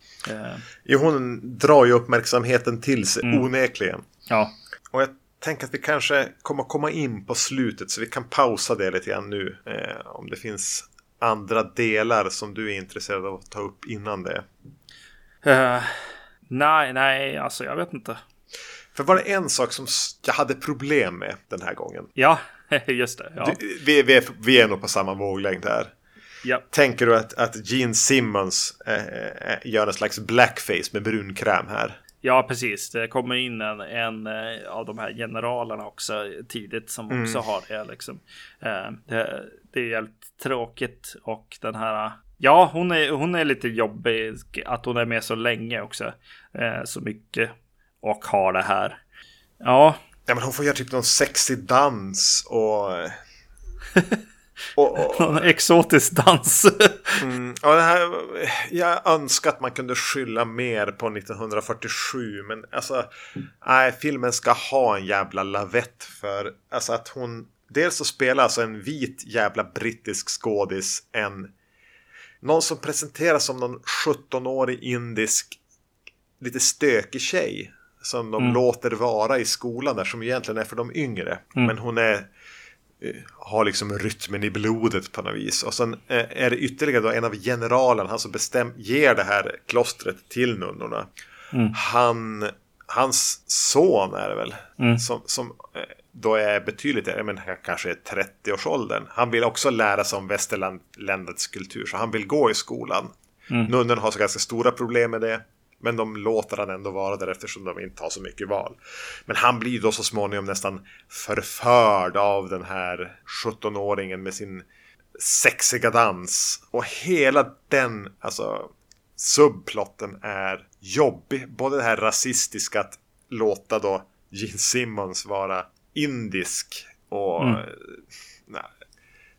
Jo, hon drar ju uppmärksamheten till sig mm. onekligen. Ja. Och jag tänker att vi kanske kommer komma in på slutet så vi kan pausa det lite grann nu. Eh, om det finns andra delar som du är intresserad av att ta upp innan det. Uh, nej, nej, alltså jag vet inte. För var det en sak som jag hade problem med den här gången? Ja, just det. Ja. Du, vi, vi, är, vi är nog på samma våglängd här. Ja. Tänker du att, att Gene Simmons eh, eh, gör en slags blackface med brunkräm här? Ja, precis. Det kommer in en, en eh, av de här generalerna också tidigt som Mm. också har det. Liksom. Eh, det, det är jävligt tråkigt och den här. Ja, hon är, hon är lite jobbig att hon är med så länge också. Eh, så mycket och har det här. Ja, Ja, men hon får göra typ någon sexig dans och... och, och någon exotisk dans. mm, här, jag önskar att man kunde skylla mer på 1947 men alltså nej, filmen ska ha en jävla lavett för alltså att hon dels så spelar alltså en vit jävla brittisk skådis en någon som presenteras som någon 17-årig indisk lite stökig tjej som de låter vara i skolan där som egentligen är för de yngre. Men hon är har liksom rytmen i blodet på något vis. Och sen eh, är det ytterligare då en av generalerna, han som bestäm, ger det här klostret till nunnorna. Han, hans son är det väl, som, som eh, då är betydligt, jag menar, kanske är 30-årsåldern. Han vill också lära sig om västerländets kultur, så han vill gå i skolan. Nunnorna har så ganska stora problem med det. Men de låter han ändå vara där eftersom de inte har så mycket val. Men han blir då så småningom nästan förförd av den här 17-åringen med sin sexiga dans. Och hela den, alltså subplotten är jobbig. Både det här rasistiska att låta då Gene Simmons vara indisk och nej,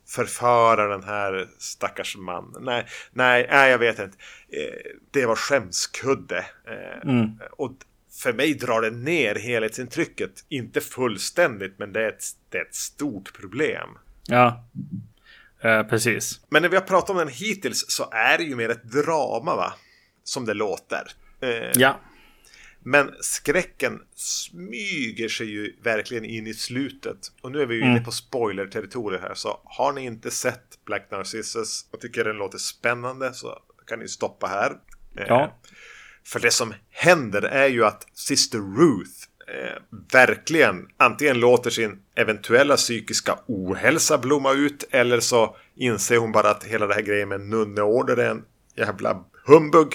förföra den här stackars mannen. Nej, nej, nej, jag vet inte. Eh, det var skämskudde. Eh, Och för mig drar det ner helhetsintrycket. Inte fullständigt, men det är ett, det är ett stort problem. ja, eh, precis. Men när vi har pratat om den hittills så är det ju mer ett drama, va? Som det låter. Eh, Ja, Men skräcken smyger sig ju verkligen in i slutet. Och nu är vi ju inne på spoiler-territoriet här. Så har ni inte sett Black Narcissus och tycker den låter spännande så kan ni stoppa här. Eh, Ja. För det som händer är ju att Sister Ruth eh, verkligen antingen låter sin eventuella psykiska ohälsa blomma ut eller så inser hon bara att hela det här grejen med nunneorder är en jävla humbug.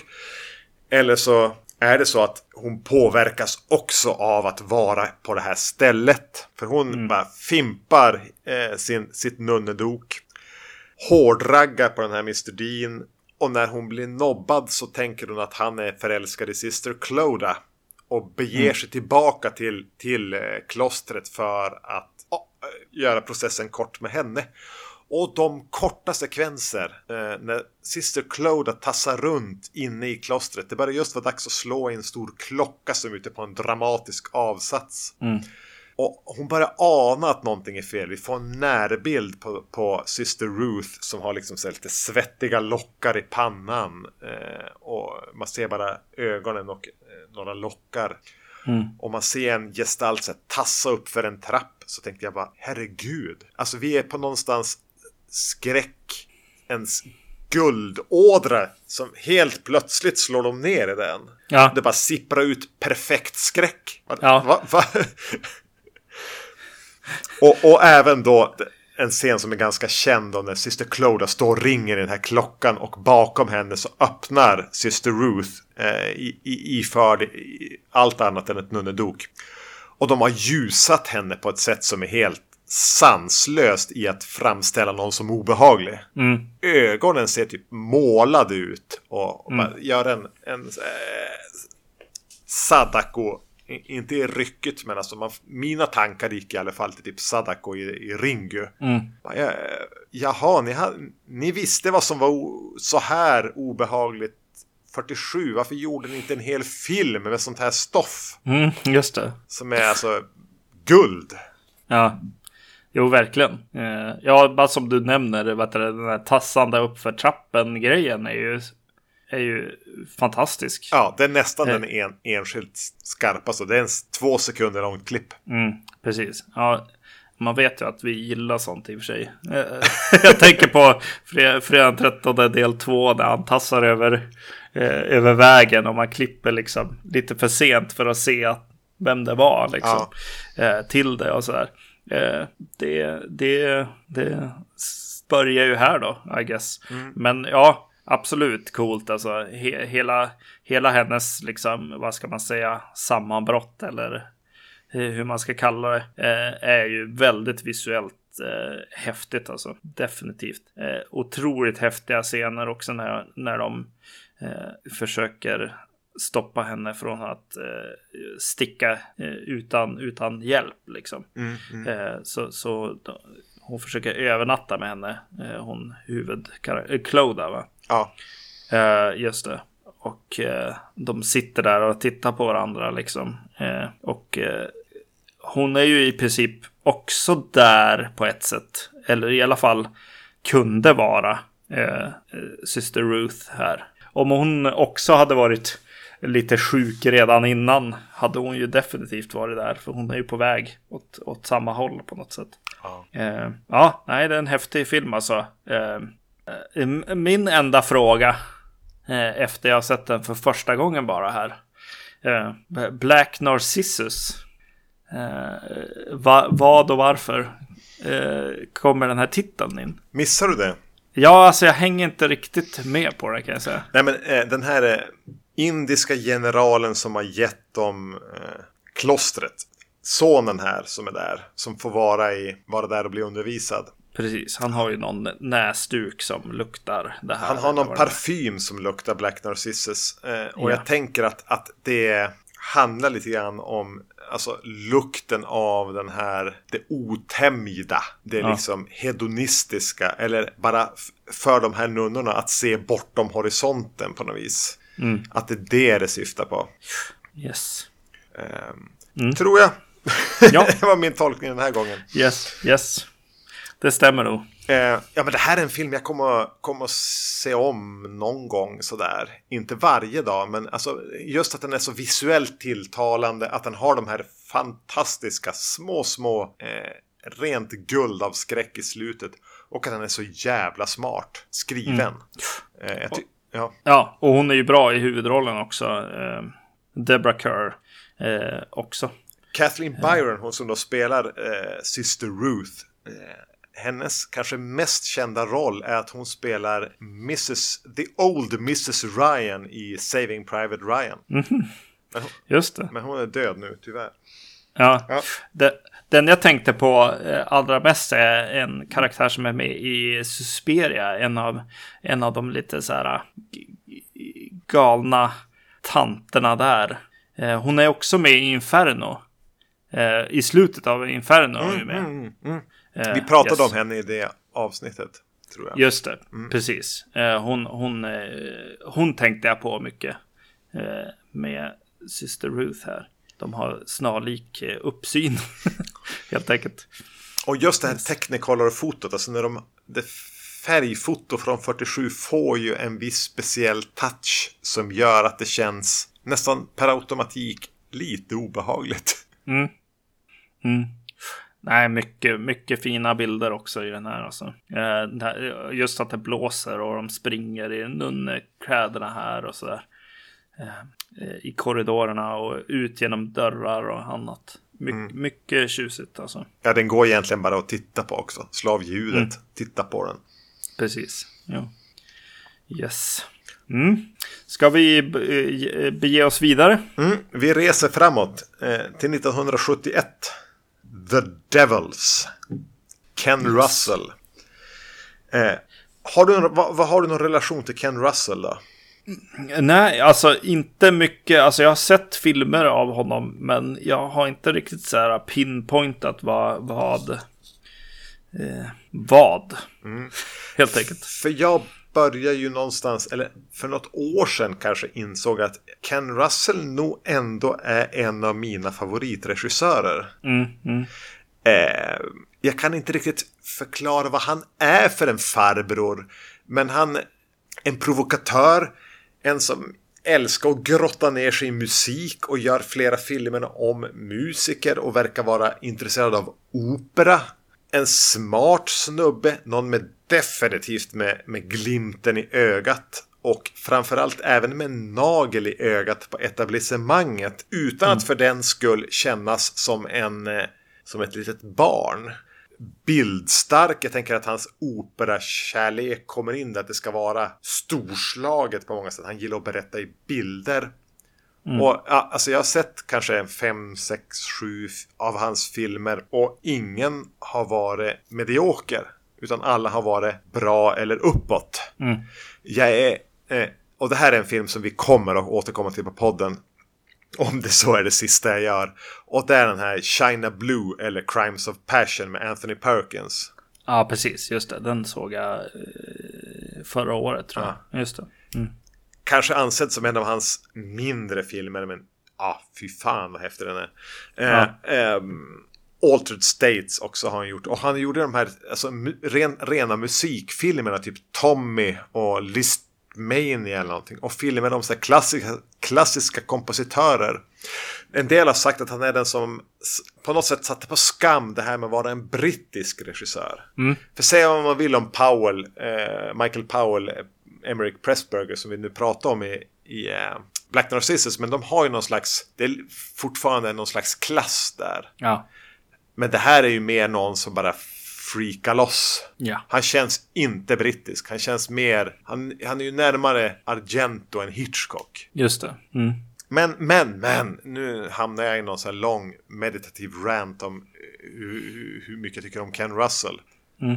Eller så är det så att hon påverkas också av att vara på det här stället. För hon bara fimpar eh, sin, sitt nunnedok. Hårdraggar på den här Mr Dean. Och när hon blir nobbad så tänker hon att han är förälskad i Sister Cloda. Och beger sig tillbaka till, till eh, klostret för att ja, eh, göra processen kort med henne. Och de korta sekvenser eh, när Sister Cloda tassar runt inne i klostret. Det börjar just vara dags att slå i en stor klocka som är ute på en dramatisk avsats. Och hon börjar ana att någonting är fel. Vi får en närbild på, på Sister Ruth som har liksom så lite svettiga lockar i pannan. Eh, och man ser bara ögonen och eh, några lockar. Och man ser en gestalt så här, tassa upp för en trapp. Så tänkte jag bara, herregud. Alltså vi är på någonstans skräck. En guldådra som helt plötsligt slår de ner i den. Ja. Det bara sipprar ut perfekt skräck. Va, Ja. va, va? Och, och även då en scen som är ganska känd då när Syster Cloda står och ringer i den här klockan och bakom henne så öppnar Syster Ruth eh, i, i, iförd i allt annat än ett nunnedok. Och de har ljusat henne på ett sätt som är helt sanslöst i att framställa någon som obehaglig. Ögonen ser typ målade ut och, och bara gör en, en eh, Sadako inte i rycket men alltså man, mina tankar gick i alla fall till typ Sadako i, i Ringu. Bara, Ja, jaha, ni, ni visste vad som var o, så här obehagligt 47. Varför gjorde ni inte en hel film med sånt här stoff? Mm, just det. Som är alltså guld. Ja, jo verkligen. Eh, ja, bara som du nämner, vet du, den här tassande uppför trappen grejen är ju, är ju fantastisk. Ja, det är nästan den en, enskilt skarpaste. Det är en två sekunder långt klipp. Mm, precis. Ja, man vet ju att vi gillar sånt i och för sig. Eh, Jag tänker på fre- fredagen 13 del 2 när han tassar över, eh, över vägen och man klipper liksom lite för sent för att se att vem det var liksom. Eh, till det och sådär. Eh, det, det, det börjar ju här då, I guess. Mm. Men ja, absolut coolt. Alltså he hela, hela hennes, liksom, vad ska man säga, sammanbrott eller hur man ska kalla det, eh, är ju väldigt visuellt eh, häftigt alltså. Definitivt. Eh, otroligt häftiga scener också när, när de eh, försöker stoppa henne från att eh, sticka utan, utan hjälp. Liksom. Mm, mm. Så, så då, hon försöker övernatta med henne, hon huvudkaraktären, va? Ja. Eh, just det. Och eh, de sitter där och tittar på varandra liksom. och hon är ju i princip också där på ett sätt. Eller i alla fall kunde vara Syster Ruth här. Om hon också hade varit lite sjuk redan innan hade hon ju definitivt varit där. För hon är ju på väg åt, åt samma håll på något sätt. Ja, ja nej, det är en häftig film alltså. Eh, min enda fråga eh, efter jag sett den för första gången bara här. Eh, Black Narcissus. Va, vad och varför kommer den här titeln in? Missar du det? Ja, alltså jag hänger inte riktigt med på det kan jag säga. Nej, men den här indiska generalen som har gett dem klostret. Sonen här som är där, som får vara, i, vara där och bli undervisad. Precis, han har ju någon näsduk som luktar det här. Han har någon parfym som luktar Black Narcissus. Eh, och ja. jag tänker att, att det handlar lite grann om alltså lukten av den här, det otämjda, det ja. liksom hedonistiska, eller bara för de här nunnorna att se bortom horisonten på något vis. Mm. Att det är det det syftar på. Yes. Um, mm. Tror jag. Ja. det var min tolkning den här gången. Yes, yes. Det stämmer nog. Eh, ja, men det här är en film jag kommer, kommer att se om någon gång sådär. Inte varje dag, men alltså, just att den är så visuellt tilltalande. Att den har de här fantastiska små, små eh, rent guld av skräck i slutet. Och att den är så jävla smart skriven. Mm. Eh, ja. ja, och hon är ju bra i huvudrollen också. Eh, Deborah Kerr eh, också. Kathleen Byron, hon som då spelar eh, Syster Ruth hennes kanske mest kända roll är att hon spelar Mrs. The Old Mrs. Ryan i Saving Private Ryan. Mm -hmm. hon, Just det. Men hon är död nu tyvärr. Ja, ja. Det, den jag tänkte på eh, allra mest är en karaktär som är med i Susperia. En av, en av de lite så här galna tanterna där. Eh, hon är också med i Inferno. Eh, I slutet av Inferno är hon med. Mm, mm, mm. Vi pratade yes. om henne i det avsnittet. Tror jag. Just det, mm. precis. Eh, hon, hon, eh, hon tänkte jag på mycket med Sister Ruth här. De har snarlik uppsyn, helt enkelt. Och just det här Technicolor-fotot, alltså när de, det färgfoto från 47 får ju en viss speciell touch som gör att det känns nästan per automatik lite obehagligt. Mm. Mm. Nej, mycket, mycket fina bilder också i den här. Alltså. Eh, just att det blåser och de springer i nunnekläderna här och sådär. Eh, I korridorerna och ut genom dörrar och annat. My mm. Mycket tjusigt alltså. Ja, den går egentligen bara att titta på också. Slavljudet, mm. titta på den. Precis, ja. Yes. Mm. Ska vi bege oss vidare? Mm. Vi reser framåt eh, till 1971. The Devils. Ken yes. Russell. Eh, har du, vad, vad, har du någon relation till Ken Russell då? Nej, alltså inte mycket. Alltså jag har sett filmer av honom, men jag har inte riktigt så här pinpointat vad, vad, eh, vad. Mm. Helt enkelt. För jag börjar ju någonstans, eller för något år sedan kanske insåg att Ken Russell nog ändå är en av mina favoritregissörer. Mm, mm. Eh, jag kan inte riktigt förklara vad han är för en farbror. Men han är en provokatör, en som älskar att grotta ner sig i musik och gör flera filmer om musiker och verkar vara intresserad av opera. En smart snubbe, någon med definitivt med, med glimten i ögat och framförallt även med nagel i ögat på etablissemanget utan mm. att för den skull kännas som, en, eh, som ett litet barn. bildstark. Jag tänker att hans operakärlek kommer in där. Att det ska vara storslaget på många sätt. Han gillar att berätta i bilder. Mm. Och ja, alltså jag har sett kanske fem, sex, sju av hans filmer och ingen har varit medioker. Utan alla har varit bra eller uppåt. Mm. Jag är, eh, och det här är en film som vi kommer att återkomma till på podden. Om det så är det sista jag gör. Och det är den här China Blue eller Crimes of Passion med Anthony Perkins. Ja, precis. Just det. Den såg jag eh, förra året tror jag. Ja. Just det. Mm. Kanske ansedd som en av hans mindre filmer, men ja, ah, fy fan vad häftig den är. Eh, ja. Altered States också har han gjort. Och han gjorde de här alltså, ren, rena musikfilmerna, typ Tommy och List Mania eller någonting. Och filmer om så klassiska, klassiska kompositörer. En del har sagt att han är den som på något sätt satte på skam det här med att vara en brittisk regissör. Mm. För säga vad man vill om Powell, eh, Michael Powell, eh, Emerick Pressburger som vi nu pratar om i, i eh, Black Narcissus. Men de har ju någon slags, det är fortfarande någon slags klass där. Ja. Men det här är ju mer någon som bara freaka loss. Ja. Han känns inte brittisk. Han känns mer, han, han är ju närmare Argento än Hitchcock. Just det. Mm. Men, men, men, nu hamnar jag i någon sån här lång meditativ rant om eh, hur, hur mycket jag tycker om Ken Russell. Mm.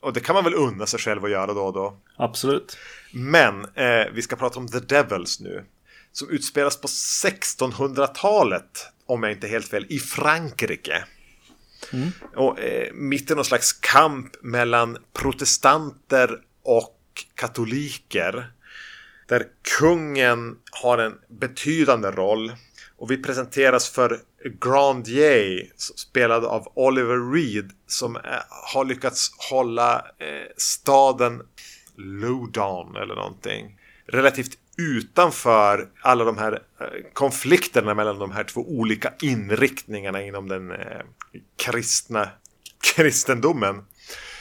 Och det kan man väl unna sig själv att göra då och då. Absolut. Men eh, vi ska prata om The Devils nu. Som utspelas på 1600-talet, om jag inte är helt fel, i Frankrike. Mm. Och, eh, mitt i någon slags kamp mellan protestanter och katoliker. Där kungen har en betydande roll. Och vi presenteras för Grandier, spelad av Oliver Reed, som eh, har lyckats hålla eh, staden Loudon eller någonting relativt utanför alla de här eh, konflikterna mellan de här två olika inriktningarna inom den eh, kristna kristendomen.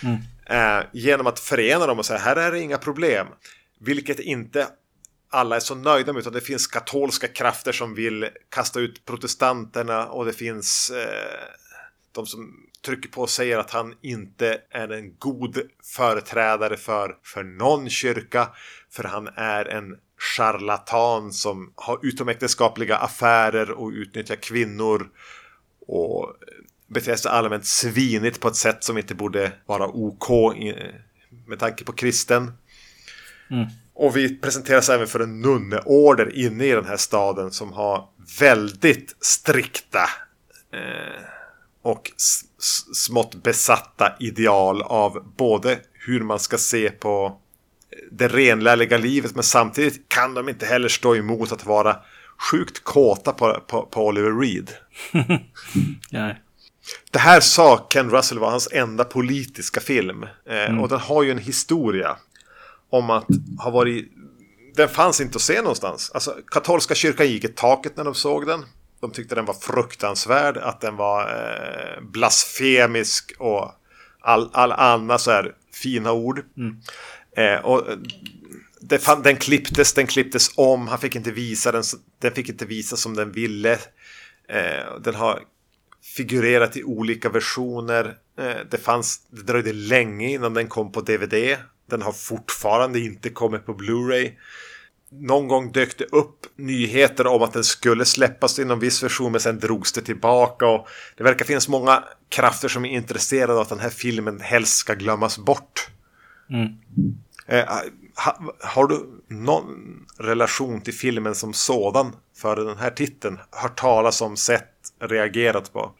Mm. Eh, genom att förena dem och säga här är det inga problem. Vilket inte alla är så nöjda med utan det finns katolska krafter som vill kasta ut protestanterna och det finns eh, de som trycker på och säger att han inte är en god företrädare för, för någon kyrka. För han är en charlatan som har utomäktenskapliga affärer och utnyttjar kvinnor. Och beter sig allmänt svinigt på ett sätt som inte borde vara OK med tanke på kristen. Mm. Och vi presenteras även för en nunneorder inne i den här staden som har väldigt strikta eh, och smått besatta ideal av både hur man ska se på det renlärliga livet men samtidigt kan de inte heller stå emot att vara sjukt kåta på, på, på Oliver Reed. Det här sa Ken Russell var hans enda politiska film. Eh, mm. Och den har ju en historia om att ha varit... Den fanns inte att se någonstans. Alltså, katolska kyrkan gick i taket när de såg den. De tyckte den var fruktansvärd, att den var eh, blasfemisk och all, all annan så här fina ord. Mm. Eh, och det, den klipptes, den klipptes om, han fick inte visa den, den fick inte visa som den ville. Eh, den har figurerat i olika versioner. Eh, det, fanns, det dröjde länge innan den kom på DVD. Den har fortfarande inte kommit på Blu-ray någon gång dök det upp nyheter om att den skulle släppas i någon viss version men sen drogs det tillbaka. Och det verkar finnas många krafter som är intresserade av att den här filmen helst ska glömmas bort. Mm. Eh, ha, har du någon relation till filmen som sådan före den här titeln? Hört talas om, sett, reagerat på?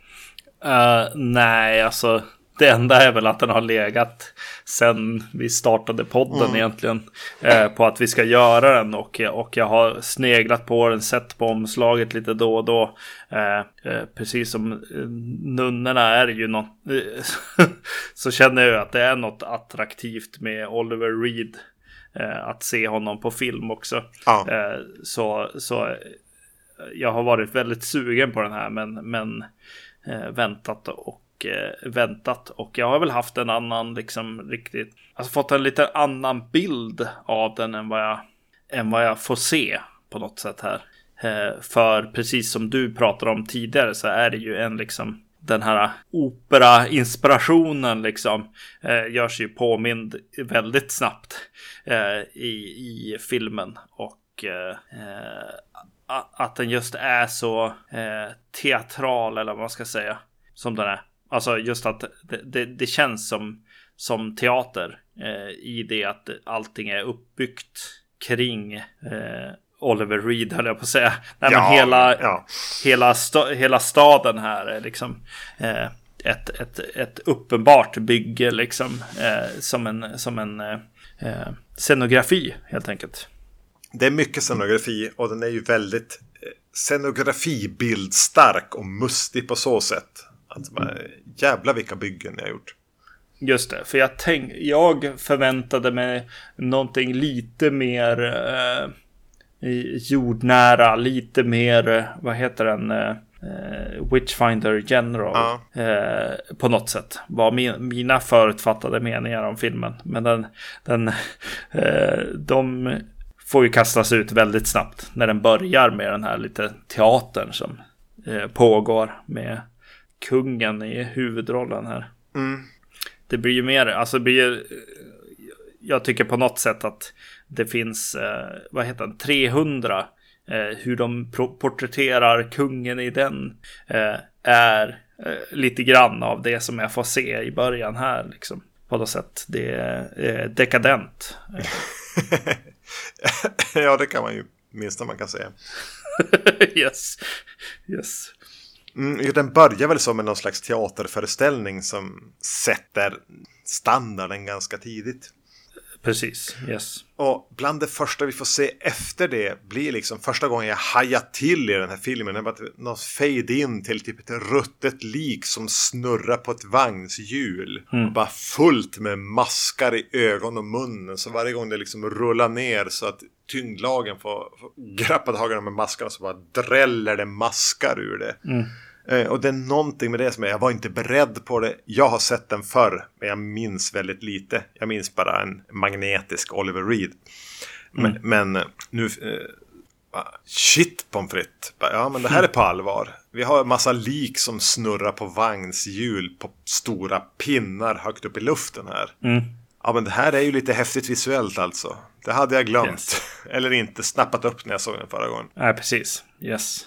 Uh, nej, alltså det enda är väl att den har legat sen vi startade podden mm. egentligen. Eh, på att vi ska göra den och, och jag har sneglat på den, sett på omslaget lite då och då. Eh, eh, precis som eh, nunnorna är ju något. så känner jag att det är något attraktivt med Oliver Reed. Eh, att se honom på film också. Ja. Så, så jag har varit väldigt sugen på den här men, men Eh, väntat och eh, väntat. Och jag har väl haft en annan, liksom riktigt, alltså fått en lite annan bild av den än vad jag, än vad jag får se på något sätt här. Eh, för precis som du pratade om tidigare så är det ju en liksom den här opera-inspirationen liksom eh, görs ju påmind väldigt snabbt eh, i, i filmen. Och eh, att den just är så eh, teatral eller vad man ska säga som den är. Alltså just att det, det, det känns som, som teater eh, i det att allting är uppbyggt kring eh, Oliver Reed höll jag på att säga. Nej, ja, men hela, ja. hela, sta, hela staden här är liksom eh, ett, ett, ett uppenbart bygge liksom eh, som en, som en eh, eh scenografi helt enkelt. Det är mycket scenografi och den är ju väldigt eh, scenografibildstark och mustig på så sätt. Alltså, jävla vilka byggen jag har gjort. Just det, för jag, tänk, jag förväntade mig någonting lite mer eh, jordnära, lite mer, eh, vad heter den? Eh, Witchfinder General ja. eh, på något sätt var min, mina förutfattade meningar om filmen. Men den, den eh, de får ju kastas ut väldigt snabbt när den börjar med den här lite teatern som eh, pågår med kungen i huvudrollen här. Mm. Det blir ju mer, alltså det blir jag tycker på något sätt att det finns, eh, vad heter den, 300 eh, hur de porträtterar kungen i den eh, är eh, lite grann av det som jag får se i början här liksom. På något sätt. Det är dekadent. ja, det kan man ju minsta man kan säga. yes. Yes. Mm, den börjar väl som en någon slags teaterföreställning som sätter standarden ganska tidigt. Precis, yes. Och bland det första vi får se efter det blir liksom första gången jag hajar till i den här filmen. Det är bara någon fade in till typ ett ruttet lik som snurrar på ett vagnshjul. Mm. bara fullt med maskar i ögon och munnen. Så varje gång det liksom rullar ner så att tyngdlagen får, får greppa tag i de här maskarna så bara dräller det maskar ur det. Mm. Eh, och det är någonting med det som är, jag var inte beredd på det. Jag har sett den förr, men jag minns väldigt lite. Jag minns bara en magnetisk Oliver Reed. Men, mm. men nu... Eh, shit pommes frites. Ja, men det här är på allvar. Vi har en massa lik som snurrar på vagnshjul på stora pinnar högt upp i luften här. Mm. Ja, men det här är ju lite häftigt visuellt alltså. Det hade jag glömt. Yes. Eller inte snappat upp när jag såg den förra gången. Nej, precis. Yes.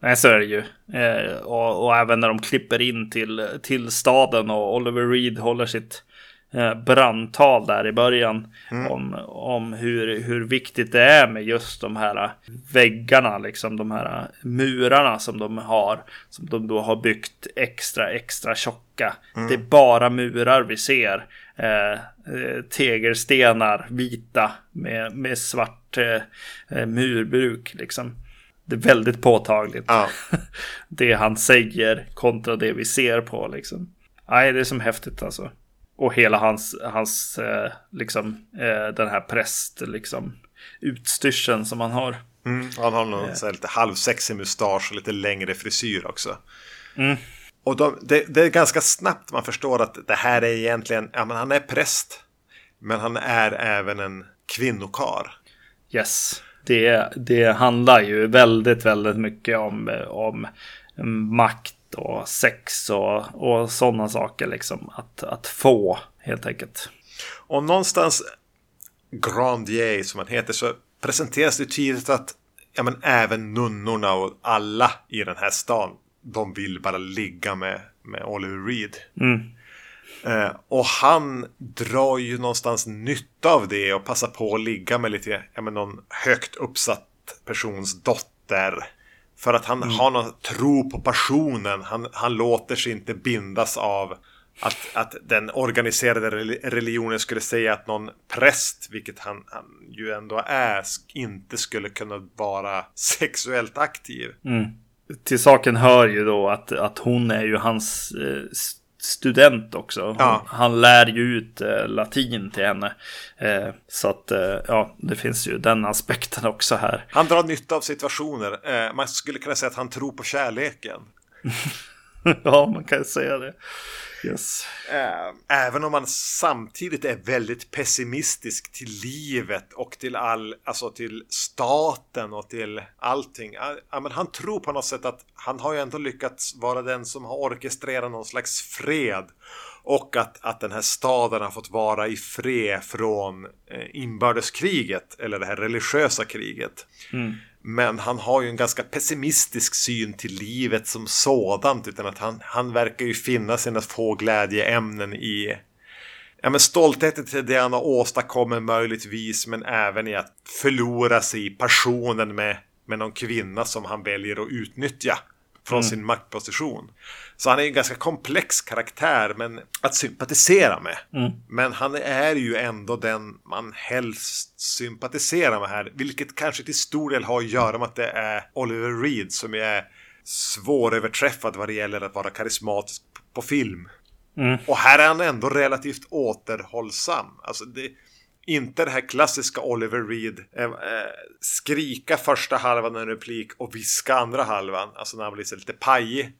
Nej, så är det ju. Eh, och, och, även när de klipper in till, till staden och Oliver Reed håller sitt eh, brandtal där i början. Mm. Om, om hur, hur viktigt det är med just de här väggarna, liksom de här murarna som de har. Som de då har byggt extra, extra tjocka. Mm. Det är bara murar vi ser. Eh, eh tegelstenar, vita med, med svart eh, murbruk liksom det är väldigt påtagligt. Ja. det han säger kontra det vi ser på liksom. Nej, det är som häftigt alltså. Och hela hans, hans eh, liksom, eh, den här präst, liksom, utstyrseln som han har. Mm, han har någon eh. lite halvsexig mustasch och lite längre frisyr också. Mm. Och de, det, det, är ganska snabbt man förstår att det här är egentligen, ja men han är präst. Men han är även en kvinnokar. Yes det, det handlar ju väldigt, väldigt mycket om, om makt och sex och, och sådana saker liksom. Att, att få helt enkelt. Och någonstans Grandier som han heter så presenteras det tydligt att ja, men även nunnorna och alla i den här stan de vill bara ligga med, med Oliver Reed. Mm. Eh, och han drar ju någonstans nytta av det och passar på att ligga med lite, ja men någon högt uppsatt persons dotter. För att han mm. har någon tro på passionen. Han, han låter sig inte bindas av att, att den organiserade religionen skulle säga att någon präst, vilket han, han ju ändå är, inte skulle kunna vara sexuellt aktiv. Mm. Till saken hör ju då att, att hon är ju hans eh, student också. Ja. Han lär ju ut eh, latin till henne. Eh, så att eh, ja, det finns ju den aspekten också här. Han drar nytta av situationer. Eh, man skulle kunna säga att han tror på kärleken. ja, man kan säga det. Yes. Även om man samtidigt är väldigt pessimistisk till livet och till all, alltså till staten och till allting. Ja, men han tror på något sätt att han har ju ändå lyckats vara den som har orkestrerat någon slags fred. Och att, att den här staden har fått vara i fred från eh, inbördeskriget eller det här religiösa kriget. Mm. Men han har ju en ganska pessimistisk syn till livet som sådant. Utan att han, han verkar ju finna sina få glädjeämnen i ja, men stoltheten till det han har åstadkommit möjligtvis. Men även i att förlora sig i passionen med, med någon kvinna som han väljer att utnyttja från mm. sin maktposition. Så han är en ganska komplex karaktär men att sympatisera med. Mm. Men han är ju ändå den man helst sympatiserar med här. Vilket kanske till stor del har att göra med att det är Oliver Reed som är svåröverträffad vad det gäller att vara karismatisk på film. Mm. Och här är han ändå relativt återhållsam. Alltså det, inte det här klassiska Oliver Reed. Eh, eh, skrika första halvan en replik och viska andra halvan. Alltså när han blir lite pajig.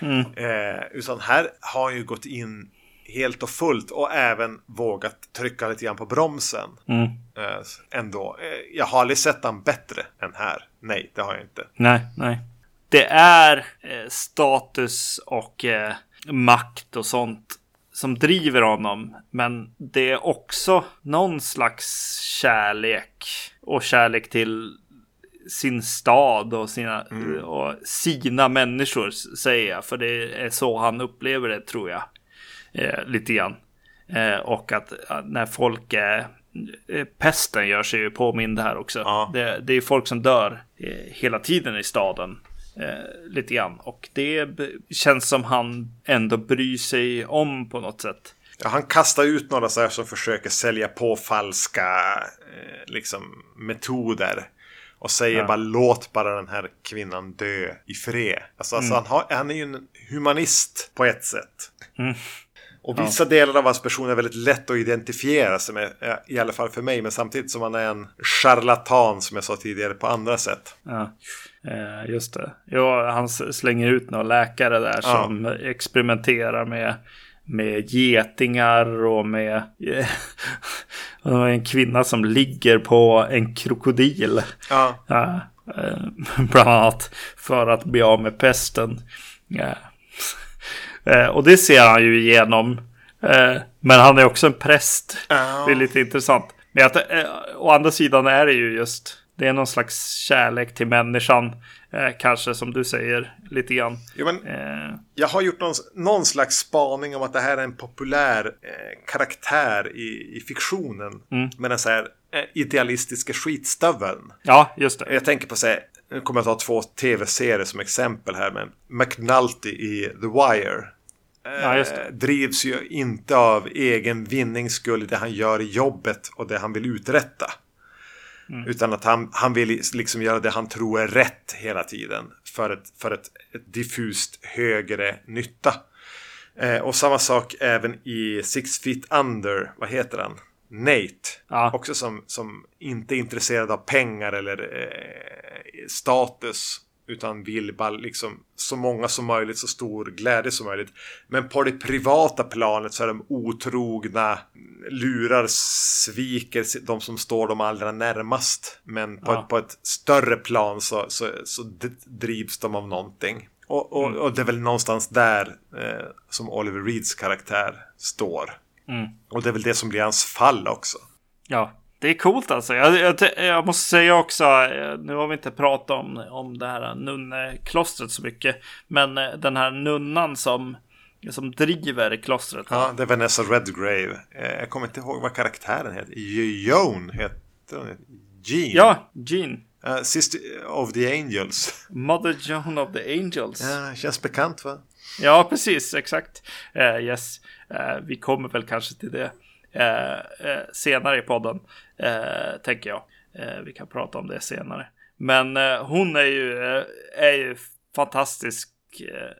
Mm. Eh, utan här har han ju gått in helt och fullt och även vågat trycka lite grann på bromsen. Mm. Eh, ändå. Eh, jag har aldrig sett han bättre än här. Nej, det har jag inte. Nej, nej. Det är status och makt och sånt som driver honom. Men det är också någon slags kärlek och kärlek till sin stad och sina, mm. och sina människor säger jag. För det är så han upplever det tror jag. Eh, lite grann. Eh, och att, när folk är eh, Pesten gör sig ju påmind här också. Ja. Det, det, är folk som dör eh, hela tiden i staden eh, lite grann. Och det känns som han ändå bryr sig om på något sätt. Ja, han kastar ut några så här som försöker sälja på falska eh, liksom, metoder. Och säger ja. bara låt bara den här kvinnan dö i fred. Alltså, alltså mm. alltså han, har, han är ju en humanist på ett sätt. Mm. Och vissa ja. delar av hans person är väldigt lätt att identifiera sig med. I alla fall för mig. Men samtidigt som han är en charlatan som jag sa tidigare på andra sätt. Ja, eh, just det. Ja, han slänger ut några läkare där ja. som experimenterar med med getingar och med en kvinna som ligger på en krokodil. Ja. ja eh, bland annat för att bli av med pesten. Ja. Eh, och det ser han ju igenom. Eh, men han är också en präst. Oh. Det är lite intressant. Men att, eh, å andra sidan är det ju just det är någon slags kärlek till människan. Eh, kanske som du säger lite grann. Jo, men, eh. Jag har gjort någon, någon, slags spaning om att det här är en populär eh, karaktär i, i fiktionen. Mm. Med den så här eh, idealistiska skitstöveln. Ja, just det. Jag tänker på så här, nu kommer jag ta två tv-serier som exempel här. Men McNulty i The Wire. Ja, eh, drivs ju inte av egen vinnings skull det han gör i jobbet och det han vill uträtta. Mm. Utan att han, han vill liksom göra det han tror är rätt hela tiden. För ett, för ett, ett diffust högre nytta. Eh, och samma sak även i Six Feet Under. Vad heter han? Nate. Ja. Också som, som inte är intresserad av pengar eller eh, status. Utan vill bara liksom så många som möjligt, så stor glädje som möjligt. Men på det privata planet så är de otrogna, lurar, sviker de som står dem allra närmast. Men på, ja. ett, på ett, större plan så, så, så drivs de av någonting. Och, och, mm. och, det är väl någonstans där eh, som Oliver Reeds karaktär står. Mm. Och det är väl det som blir hans fall också. Ja, det är coolt alltså. Jag, jag, jag, måste säga också, eh, nu har vi inte pratat om, om det här nunneklostret så mycket. Men eh, den här nunnan som, som driver klostret. Ja, det är Vanessa Redgrave. Eh, jag kommer inte ihåg vad karaktären heter. Joan heter hon. Jean. Ja, Jean. Uh, Sister of the Angels. Mother Joan of the Angels. Ja, känns bekant va? Ja, precis, exakt. Uh, yes, uh, vi kommer väl kanske till det. Eh, eh, senare i podden. Eh, tänker jag. vi kan prata om det senare. Men hon är ju, är ju fantastisk.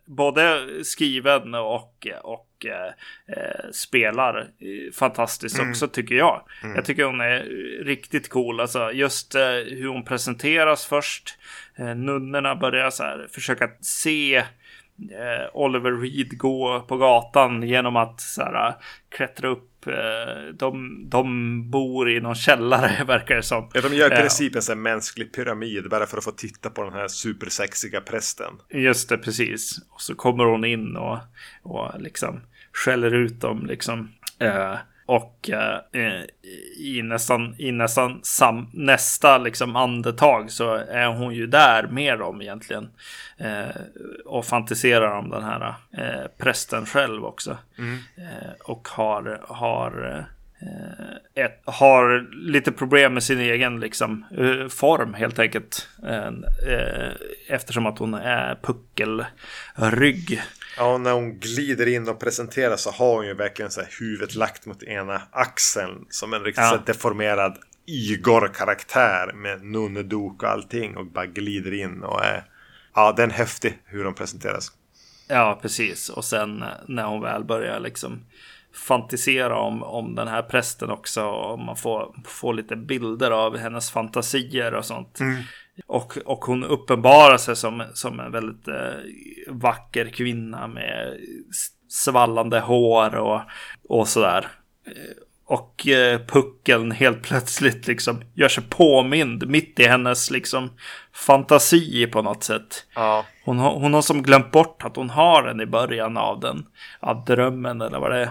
både skriven och, och eh, spelar fantastiskt mm. också tycker jag. Mm. Jag tycker hon är riktigt cool. Alltså just eh, hur hon presenteras först. Eh, nunnorna börjar så här försöka se Oliver Reed gå på gatan genom att så här, klättra upp. Eh, de, de bor i någon källare verkar det som. Ja, de gör i princip en sån mänsklig pyramid bara för att få titta på den här supersexiga prästen. Just det, precis. Och så kommer hon in och, och liksom skäller ut dem liksom. Eh, och eh, i nästan, i nästan sam, nästa liksom andetag så är hon ju där med dem egentligen. Eh, och fantiserar om den här eh, prästen själv också. Mm. Eh, och har, har Eh, ett, har lite problem med sin egen liksom, form helt enkelt. Eftersom att hon är puckelrygg. Ja, när hon glider in och presenterar så har hon ju verkligen så här huvudet lagt mot ena axeln. Som en riktigt ja. deformerad Igor-karaktär med nunnedok och allting. Och bara glider in och är... Ja, den är häftig hur de presenteras. Ja, precis. Och sen när hon väl börjar liksom fantisera om, om den här prästen också. Och man får, får lite bilder av hennes fantasier och sånt. Mm. Och, och hon uppenbarar sig som, som en väldigt eh, vacker kvinna med svallande hår och, och sådär. Och eh, puckeln helt plötsligt liksom gör sig påmind mitt i hennes liksom fantasi på något sätt. Ja. Hon, hon har som glömt bort att hon har den i början av den. Av drömmen eller vad det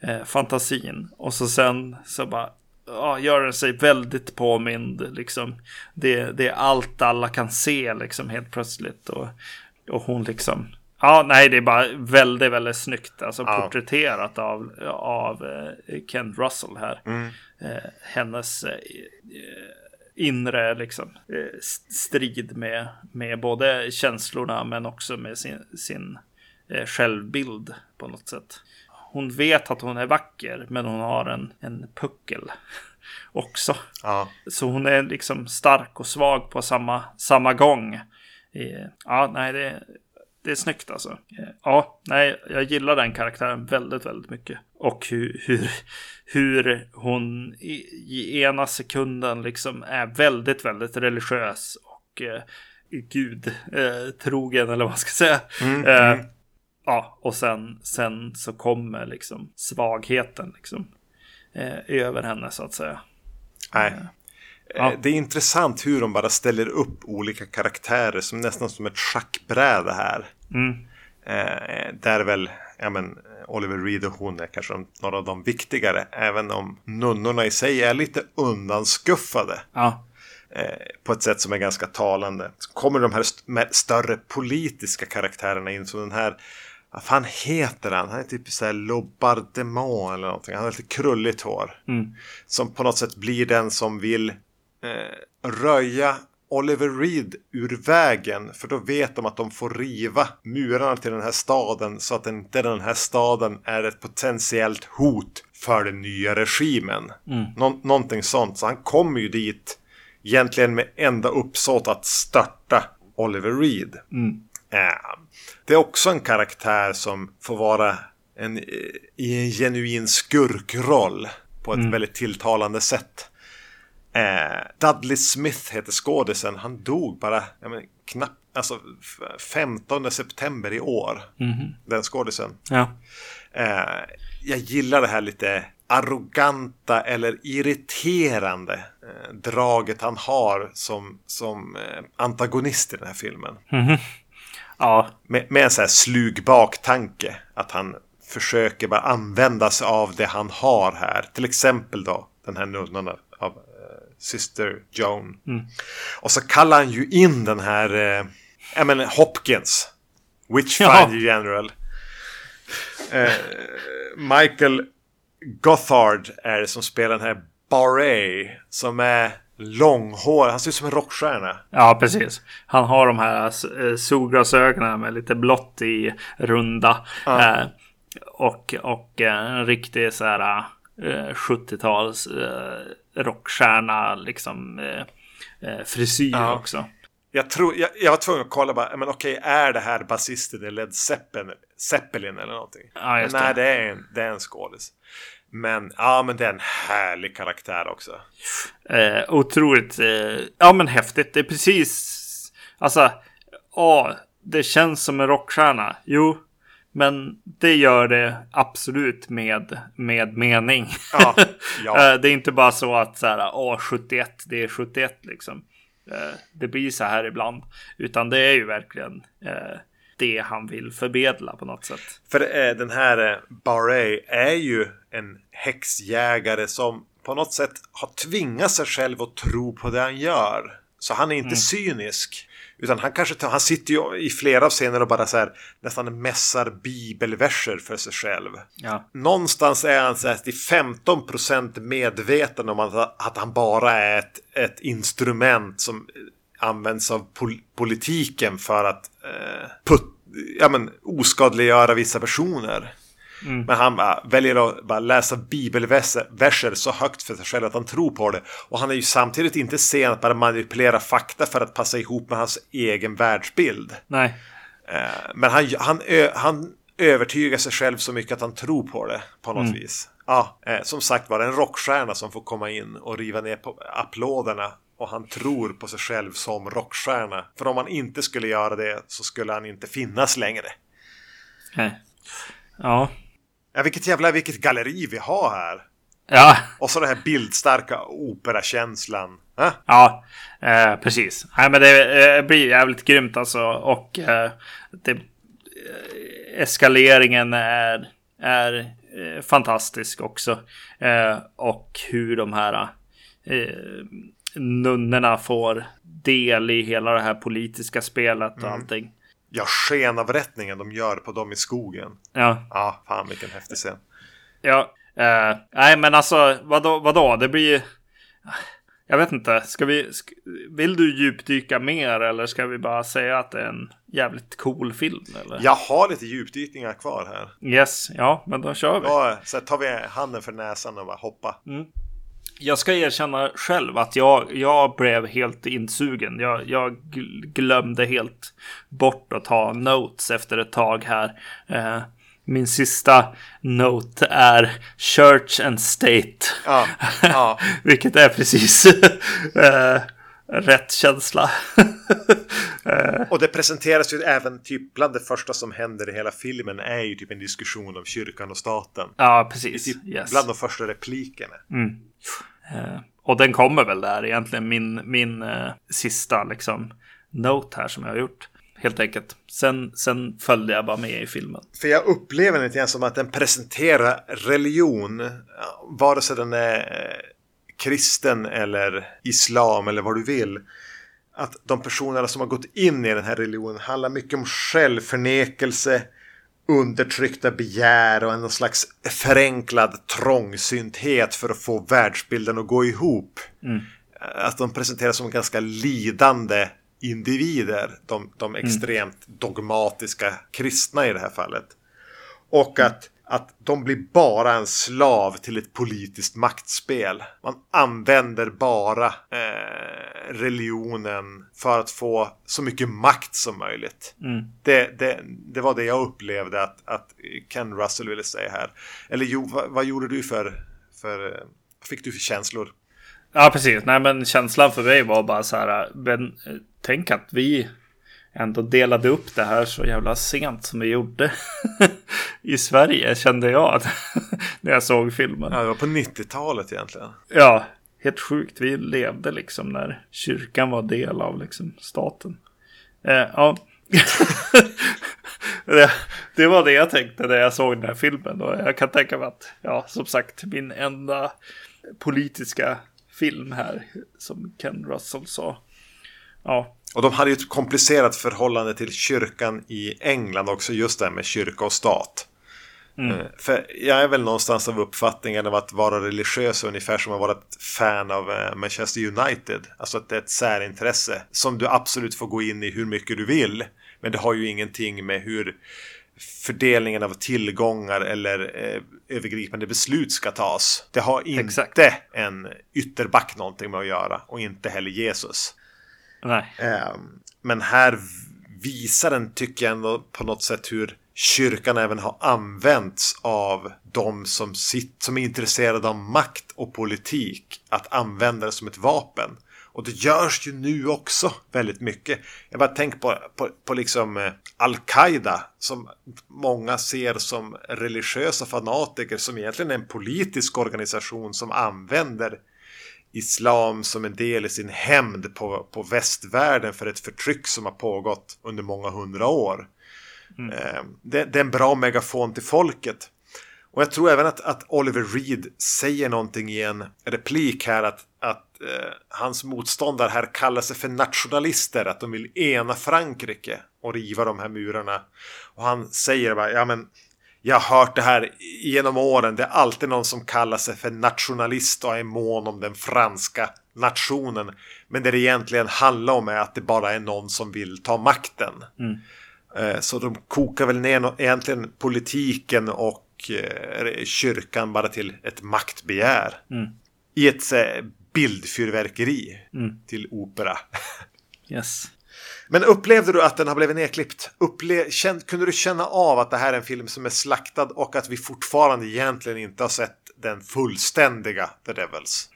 är eh, fantasin. Och så sen så bara ja, gör sig väldigt påmind. Liksom. Det, det är allt alla kan se liksom helt plötsligt. Och, och hon liksom. Ja, nej, det är bara väldigt, väldigt snyggt. Alltså ja. porträtterat av, av eh, Kent Russell här. Mm. Eh, hennes eh, inre liksom, eh, strid med, med både känslorna men också med sin, sin eh, självbild på något sätt hon vet att hon är vacker, men hon har en, en puckel också. Ja. Så hon är liksom stark och svag på samma, samma gång. Ja, nej, det, det är snyggt alltså. Ja, nej, jag gillar den karaktären väldigt, väldigt mycket. Och hur, hur, hur hon i, i ena sekunden liksom är väldigt, väldigt religiös och eh, gud eh, eller vad man ska säga. Mm, eh, mm. Ja, och sen, sen så kommer liksom svagheten liksom eh, över henne så att säga. Nej. Eh, ja. Det är intressant hur de bara ställer upp olika karaktärer som nästan som ett schackbräde här. Mm. Eh, där väl, ja men, Oliver Reed och hon är kanske några av de viktigare. Även om nunnorna i sig är lite undanskuffade. Ja. Eh, på ett sätt som är ganska talande. Så kommer de här st större politiska karaktärerna in. Som den här vad fan heter han? Han är typ såhär Lobardemont eller någonting. Han har lite krulligt hår. Mm. Som på något sätt blir den som vill eh, röja Oliver Reed ur vägen. För då vet de att de får riva murarna till den här staden. Så att inte den här staden är ett potentiellt hot för den nya regimen. Mm. Nå någonting sånt. Så han kommer ju dit egentligen med enda uppsåt att störta Oliver Reed. Mm. Det är också en karaktär som får vara en, i en genuin skurkroll på ett mm. väldigt tilltalande sätt. Dudley Smith heter skådisen. Han dog bara men, knappt, alltså 15 september i år. Mm. Den skådisen. Ja. Jag gillar det här lite arroganta eller irriterande eh, draget han har som, som eh, antagonist i den här filmen. Mm. Ja. Med, med en sån här slug baktanke. Att han försöker bara använda sig av det han har här. Till exempel då den här nunnan av uh, Sister Joan. Mm. Och så kallar han ju in den här, uh, jag menar Hopkins. Witchfinder ja. General. Uh, Michael Gothard är det som spelar den här Barret. Som är långhår. Han ser ut som en rockstjärna. Ja, precis. Han har de här eh, solglasögonen med lite blått i runda. Ja. Eh, och, och en riktig så här eh, 70-tals eh, rockstjärna liksom eh, eh, frisyr ja. också. Jag, tror, jag, jag var tvungen att kolla bara, men okej, är det här basisten i Led Zeppelin, Zeppelin eller någonting? Ja, men nej, det. det är en, det är en skådis. Men ja, men det är en härlig karaktär också. Eh, otroligt, eh, ja men häftigt. Det är precis, alltså, åh, det känns som en rockstjärna. Jo, men det gör det absolut med, med mening. Ja, ja. Eh, det är inte bara så att så här, åh, 71, det är 71 liksom. Eh, det blir så här ibland. Utan det är ju verkligen eh, det han vill förmedla på något sätt. För eh, den här eh, Barret är ju en häxjägare som på något sätt har tvingat sig själv att tro på det han gör. Så han är inte mm. cynisk. Utan han kanske han sitter ju i flera av scener och bara så här nästan mässar bibelverser för sig själv. Ja. Någonstans är han så här till 15% medveten om att, att han bara är ett, ett instrument som används av pol politiken för att eh, put, ja, men, oskadliggöra vissa personer. Mm. Men han bara, väljer att bara läsa bibelverser så högt för sig själv att han tror på det. Och han är ju samtidigt inte sen att bara manipulera fakta för att passa ihop med hans egen världsbild. Nej. Eh, men han, han, han övertygar sig själv så mycket att han tror på det på något mm. vis. Ja, eh, som sagt var en rockstjärna som får komma in och riva ner på applåderna och han tror på sig själv som rockstjärna. För om han inte skulle göra det så skulle han inte finnas längre. Nej. Ja. Ja, vilket jävla vilket galleri vi har här. Ja. Och så den här bildstarka operakänslan. Äh? Ja, eh, precis. Nej, men det eh, blir jävligt grymt alltså. Och eh, det, eh, eskaleringen är, är eh, fantastisk också. Eh, och hur de här nunnorna får del i hela det här politiska spelet och mm. allting. Ja, skenavrättningen de gör på dem i skogen. Ja. Ja, fan vilken häftig scen. Ja, eh, nej men alltså vadå, vadå? Det blir... Jag vet inte, ska vi... Ska, vill du djupdyka mer eller ska vi bara säga att det är en jävligt cool film? Eller? Jag har lite djupdykningar kvar här. Yes, ja, men då kör vi. Ja, så tar vi handen för näsan och bara hoppa. Mm jag ska erkänna själv att jag, jag blev helt insugen. Jag, jag glömde helt bort att ta notes efter ett tag här. Eh, min sista note är Church and State. Ja, ja. Vilket är precis eh, rätt känsla. Eh. och det presenteras ju även typ bland det första som händer i hela filmen är ju typ en diskussion om kyrkan och staten. Ja, precis. Typ yes. Bland de första replikerna. Mm. Eh, och den kommer väl där egentligen min, min eh, sista liksom note här som jag har gjort. Helt enkelt. Sen, sen följde jag bara med i filmen. För jag upplever det lite grann som att den presenterar religion. Eh, vare sig den är eh, kristen eller islam eller vad du vill. Att de personerna som har gått in i den här religionen handlar mycket om självförnekelse undertryckta begär och en slags förenklad trångsynthet för att få världsbilden att gå ihop. Mm. Att de presenteras som ganska lidande individer. De, de mm. extremt mm. dogmatiska kristna i det här fallet. Och att att de blir bara en slav till ett politiskt maktspel. Man använder bara eh, religionen för att få så mycket makt som möjligt. Mm. Det, det, det, var det jag upplevde att, att Ken Russell ville säga här. Eller jo, vad, vad gjorde du för, för eh, vad fick du för känslor? Ja, precis. Nej, men känslan för mig var bara så här. Men, eh, tänk att vi ändå delade upp det här så jävla sent som vi gjorde i Sverige kände jag när jag såg filmen. Ja, det var på 90-talet egentligen. Ja, helt sjukt. Vi levde liksom när kyrkan var del av liksom staten. Eh, ja. det, det, var det jag tänkte när jag såg den här filmen. Och jag kan tänka mig att, ja, som sagt, min enda politiska film här, som Ken Russell sa. Ja, och de hade ju ett komplicerat förhållande till kyrkan i England också, just det här med kyrka och stat. Mm. Eh, för jag är väl någonstans av uppfattningen av att vara religiös ungefär som att vara ett fan av eh, Manchester United. Alltså att det är ett särintresse som du absolut får gå in i hur mycket du vill. Men det har ju ingenting med hur fördelningen av tillgångar eller eh, övergripande beslut ska tas. Det har inte Exakt. en ytterback någonting med att göra och inte heller Jesus. Nej. Ehm, men här visar den, tycker jag ändå på något sätt hur kyrkan även har använts av de som, sitt, som är intresserade av makt och politik att använda det som ett vapen. Och det görs ju nu också väldigt mycket. Jag bara tänker på, på, på liksom eh, Al-Qaida som många ser som religiösa fanatiker som egentligen är en politisk organisation som använder islam som en del i sin hämnd på, på västvärlden för ett förtryck som har pågått under många hundra år. Mm. Eh, det, det, är en bra megafon till folket. Och jag tror även att, att Oliver Reed säger någonting i en replik här att, att eh, hans motståndare här kallar sig för nationalister, att de vill ena Frankrike och riva de här murarna. Och han säger bara, ja men jag har hört det här genom åren. Det är alltid någon som kallar sig för nationalist och är mån om den franska nationen. Men det det egentligen handlar om är att det bara är någon som vill ta makten. Mm. Eh, så de kokar väl ner egentligen politiken och eh, kyrkan bara till ett maktbegär. Mm. I ett eh, bildfyrverkeri mm. till opera. yes. Men upplevde du att den har blivit nedklippt? Upple känd, kunde du känna av att det här är en film som är slaktad och att vi fortfarande egentligen inte har sett den fullständiga The Devils?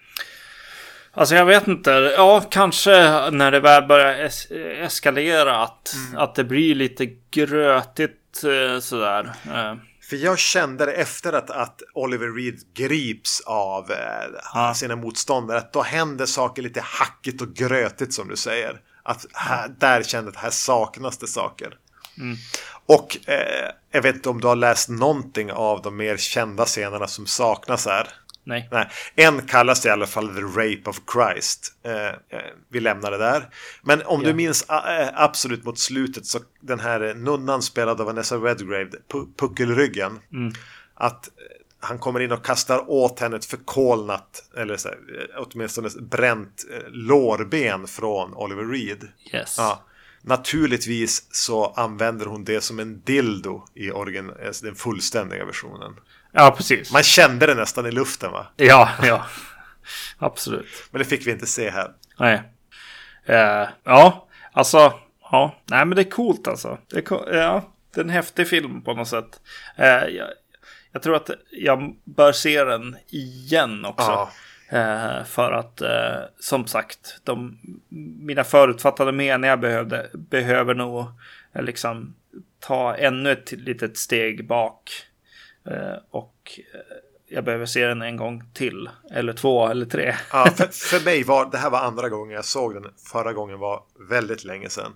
Alltså jag vet inte. Ja, kanske när det väl börjar es eskalera att, mm. att det blir lite grötigt eh, sådär. Eh. För jag kände det efter att, att Oliver Reed grips av eh, sina motståndare. Att då händer saker lite hackigt och grötigt som du säger. Att här, där kände att här saknas det saker. Mm. Och eh, jag vet inte om du har läst någonting av de mer kända scenerna som saknas här. Nej. Nej. En kallas i alla fall The Rape of Christ. Eh, eh vi lämnar det där. Men om yeah. du minns äh, absolut mot slutet så den här nunnan spelad av Vanessa Redgrave, puckelryggen. Mm. Att han kommer in och kastar åt henne ett förkolnat, eller så här, åtminstone bränt lårben från Oliver Reed. Yes. Ja. Naturligtvis så använder hon det som en dildo i origin, alltså den fullständiga versionen. Ja, precis. Man kände det nästan i luften va? Ja, ja. Absolut. Men det fick vi inte se här. Nej. Uh, ja, alltså. Ja, nej men det är coolt alltså. Det är, co ja, det är en häftig film på något sätt. Uh, jag, jag, tror att jag bör se den igen också. Ja. Uh, för att som sagt, de, mina förutfattade meningar behövde, behöver nog liksom ta ännu ett litet steg bak. Eh, och eh, jag behöver se den en gång till. Eller två eller tre. Ja, för, för mig var det här var andra gången jag såg den. Förra gången var väldigt länge sedan.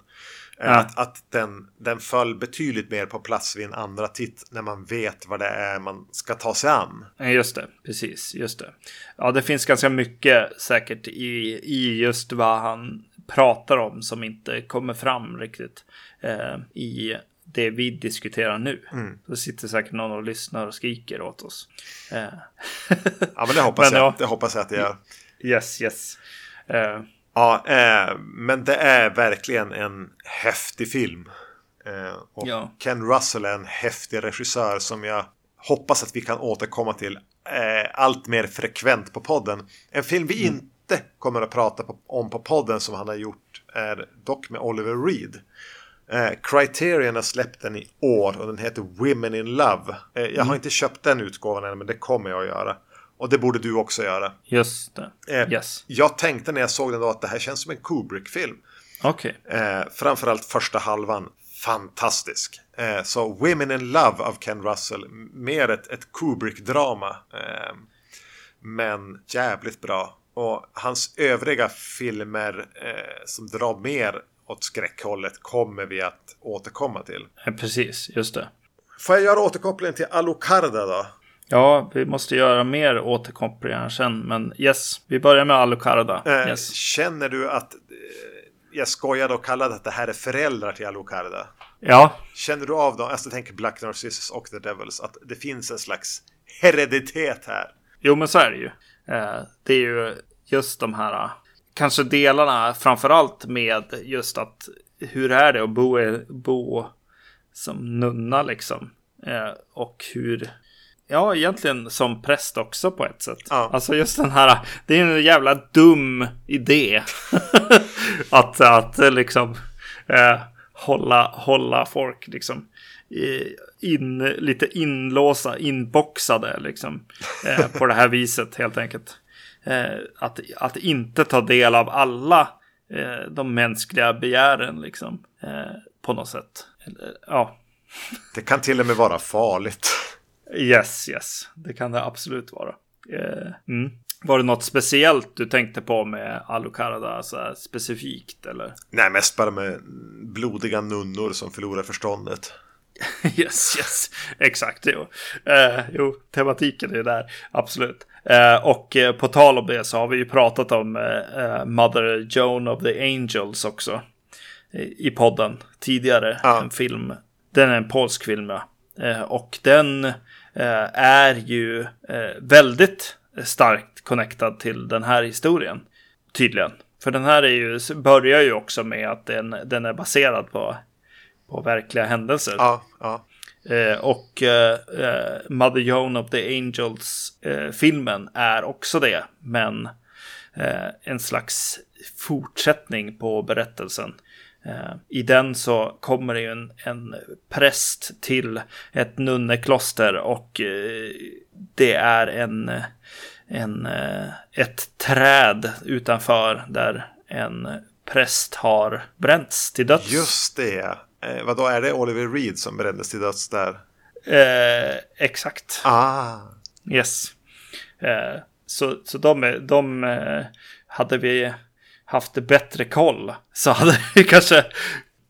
Eh, ja. Att, att den, den föll betydligt mer på plats vid en andra titt när man vet vad det är man ska ta sig an. Just det, precis, just det. Ja, det finns ganska mycket säkert i, i just vad han pratar om som inte kommer fram riktigt eh, i det vi diskuterar nu. Mm. Då sitter säkert någon och lyssnar och skriker åt oss. Eh. ja, men det hoppas men, jag. Ja. Det hoppas jag att det gör. Yes, yes. Uh. Ja, eh, men det är verkligen en häftig film. Eh, och ja. Ken Russell är en häftig regissör som jag hoppas att vi kan återkomma till eh, allt mer frekvent på podden. En film vi mm. inte kommer att prata på, om på podden som han har gjort är dock med Oliver Reed. Eh, Criterion har släppt den i år och den heter Women in Love. Eh, jag har mm. inte köpt den utgåvan än men det kommer jag att göra. Och det borde du också göra. Just det. Eh, yes. Jag tänkte när jag såg den då att det här känns som en Kubrick-film. Okej. Okay. Eh, framförallt första halvan. Fantastisk. Eh, så Women in Love av Ken Russell. Mer ett, ett Kubrick-drama. Eh, men jävligt bra. Och hans övriga filmer eh, som drar mer åt skräckhållet kommer vi att återkomma till. Ja, precis, just det. Får jag göra återkopplingen till Alucarda då? Ja, vi måste göra mer återkopplingar sen. Men yes, vi börjar med Alucarda. Eh, yes. Känner du att eh, jag skojade och kallade att det här är föräldrar till Alucarda? Ja. Känner du av dem, alltså tänker Black Narcissus och The Devils, att det finns en slags hereditet här? Jo, men så är det ju. Eh, det är ju just de här kanske delarna framförallt med just att hur är det att bo, bo som nunna liksom? Eh, och hur, ja egentligen som präst också på ett sätt. Ja. Alltså just den här, det är en jävla dum idé. att, att liksom eh, hålla, hålla folk liksom in, lite inlåsa, inboxade liksom. Eh, på det här viset helt enkelt. eh, att, att inte ta del av alla eh, de mänskliga begären liksom. Eh, på något sätt. Ja. Det kan till och med vara farligt. Yes, yes. Det kan det absolut vara. Eh, mm. Var det något speciellt du tänkte på med Alucarda alltså specifikt eller? Nej, mest bara med blodiga nunnor som förlorar förståndet. yes, yes, exakt. Jo, eh, jo tematiken är där, absolut. Eh, och eh, på tal om det så har vi ju pratat om eh, Mother Joan of the Angels också i podden tidigare. Ja. En film. Den är en polsk film, ja. Och den är ju väldigt starkt connectad till den här historien. Tydligen. För den här är ju, börjar ju också med att den, den är baserad på, på verkliga händelser. Ja, ja. Eh, och eh, Mother Joan of the Angels-filmen eh, är också det. Men eh, en slags fortsättning på berättelsen. Eh, I den så kommer det ju en, en präst till ett nunnekloster och eh, det är en, en, eh, ett träd utanför där en präst har bränts till döds. Just det. Eh, vad då är det Oliver Reed som brändes till döds där? Eh, exakt. Ah. Yes. Eh, så så de, de hade vi haft bättre koll så hade vi kanske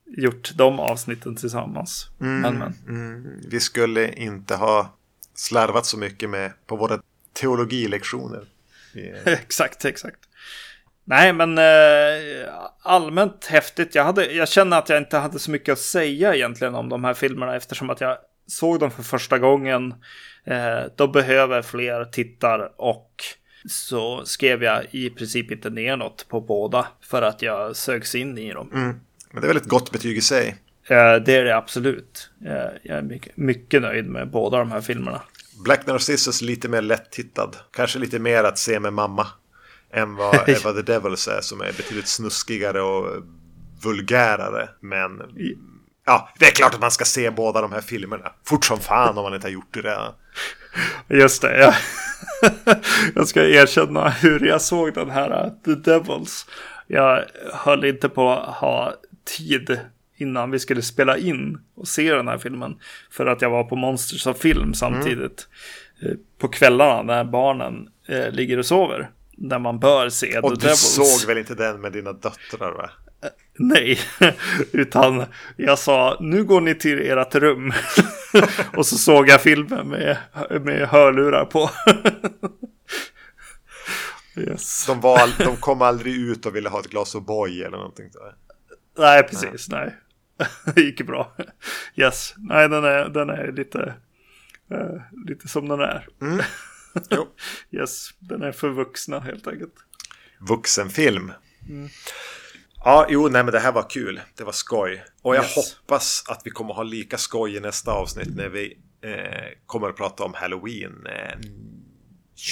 gjort de avsnitten tillsammans. Mm, men, men. Mm. Vi skulle inte ha slarvat så mycket med på våra teologilektioner. exakt, exakt. Nej, men eh, allmänt häftigt. Jag, hade, jag känner att jag inte hade så mycket att säga egentligen om de här filmerna eftersom att jag såg dem för första gången. Eh, de behöver fler tittar och så skrev jag i princip inte ner något på båda för att jag sögs in i dem. Mm. Men det är väl ett gott betyg i sig? Eh, det är det absolut. Eh, jag är mycket, mycket nöjd med båda de här filmerna. Black Narcissus lite mer lättittad. Kanske lite mer att se med mamma. Än vad, vad The Devils är som är betydligt snuskigare och vulgärare. Men ja, det är klart att man ska se båda de här filmerna. Fort som fan om man inte har gjort det redan. Just det, ja. jag ska erkänna hur jag såg den här uh, The Devils. Jag höll inte på att ha tid innan vi skulle spela in och se den här filmen. För att jag var på Monsters of Film samtidigt. Mm. På kvällarna när barnen eh, ligger och sover. Där man bör se Och The du Devils. såg väl inte den med dina döttrar va? Nej, utan jag sa nu går ni till ert rum. och så såg jag filmen med, med hörlurar på. yes. de, var, de kom aldrig ut och ville ha ett glas O'boy eller någonting. Nej, precis. Nej. det gick bra. Yes. Nej, den är, den är lite, uh, lite som den är. Mm. Jo. yes, den är för vuxna helt enkelt. Vuxenfilm. Mm. Ja, jo, nej men det här var kul. Det var skoj. Och jag yes. hoppas att vi kommer ha lika skoj i nästa avsnitt när vi eh, kommer att prata om Halloween eh,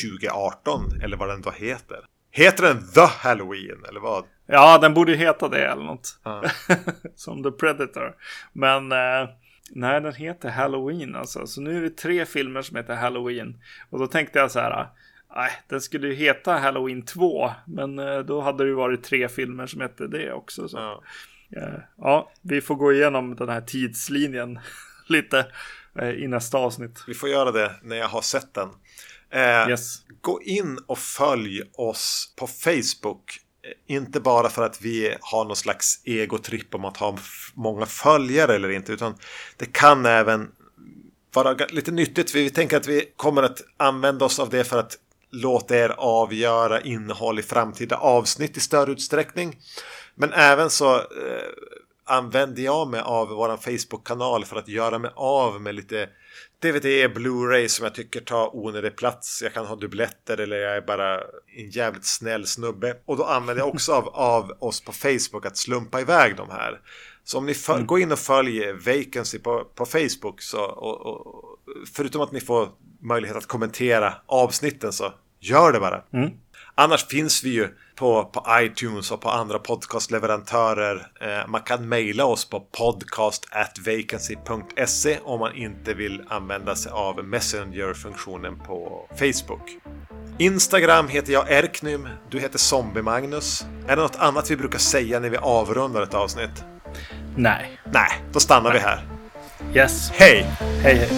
2018. Eller vad den då heter. Heter den The Halloween eller vad? Ja, den borde heta det eller något. Ah. Som The Predator. Men eh, nej, den heter Halloween alltså. Så nu är det tre filmer som heter Halloween. Och då tänkte jag så här. Nej, den skulle ju heta Halloween 2. Men eh, då hade det ju varit tre filmer som hette det också. Så. Ja. Eh, ja, vi får gå igenom den här tidslinjen lite eh, i nästa avsnitt. Vi får göra det när jag har sett den. Eh, yes. Gå in och följ oss på Facebook. Inte bara för att vi har någon slags egotripp om att ha många följare eller inte. Utan det kan även vara lite nyttigt. Vi tänker att vi kommer att använda oss av det för att låta er avgöra innehåll i framtida avsnitt i större utsträckning. Men även så eh, använder jag mig av vår Facebook-kanal för att göra mig av med lite DVD, Blu-ray som jag tycker tar onödig plats. Jag kan ha dubbletter eller jag är bara en jävligt snäll snubbe. Och då använder jag också av, av oss på Facebook att slumpa iväg de här. Så om ni mm. går in och följer Vacancy på, på Facebook så och, och, förutom att ni får möjlighet att kommentera avsnitten så gör det bara. Mm. Annars finns vi ju på, på iTunes och på andra podcastleverantörer. Eh, man kan mejla oss på podcast@vacancy.se om man inte vill använda sig av Messenger-funktionen på Facebook. Instagram heter jag Erknym. Du heter Zombie-Magnus. Är det något annat vi brukar säga när vi avrundar ett avsnitt? Nej. Nej, då stannar vi här. Yes. Hej! Hej hej.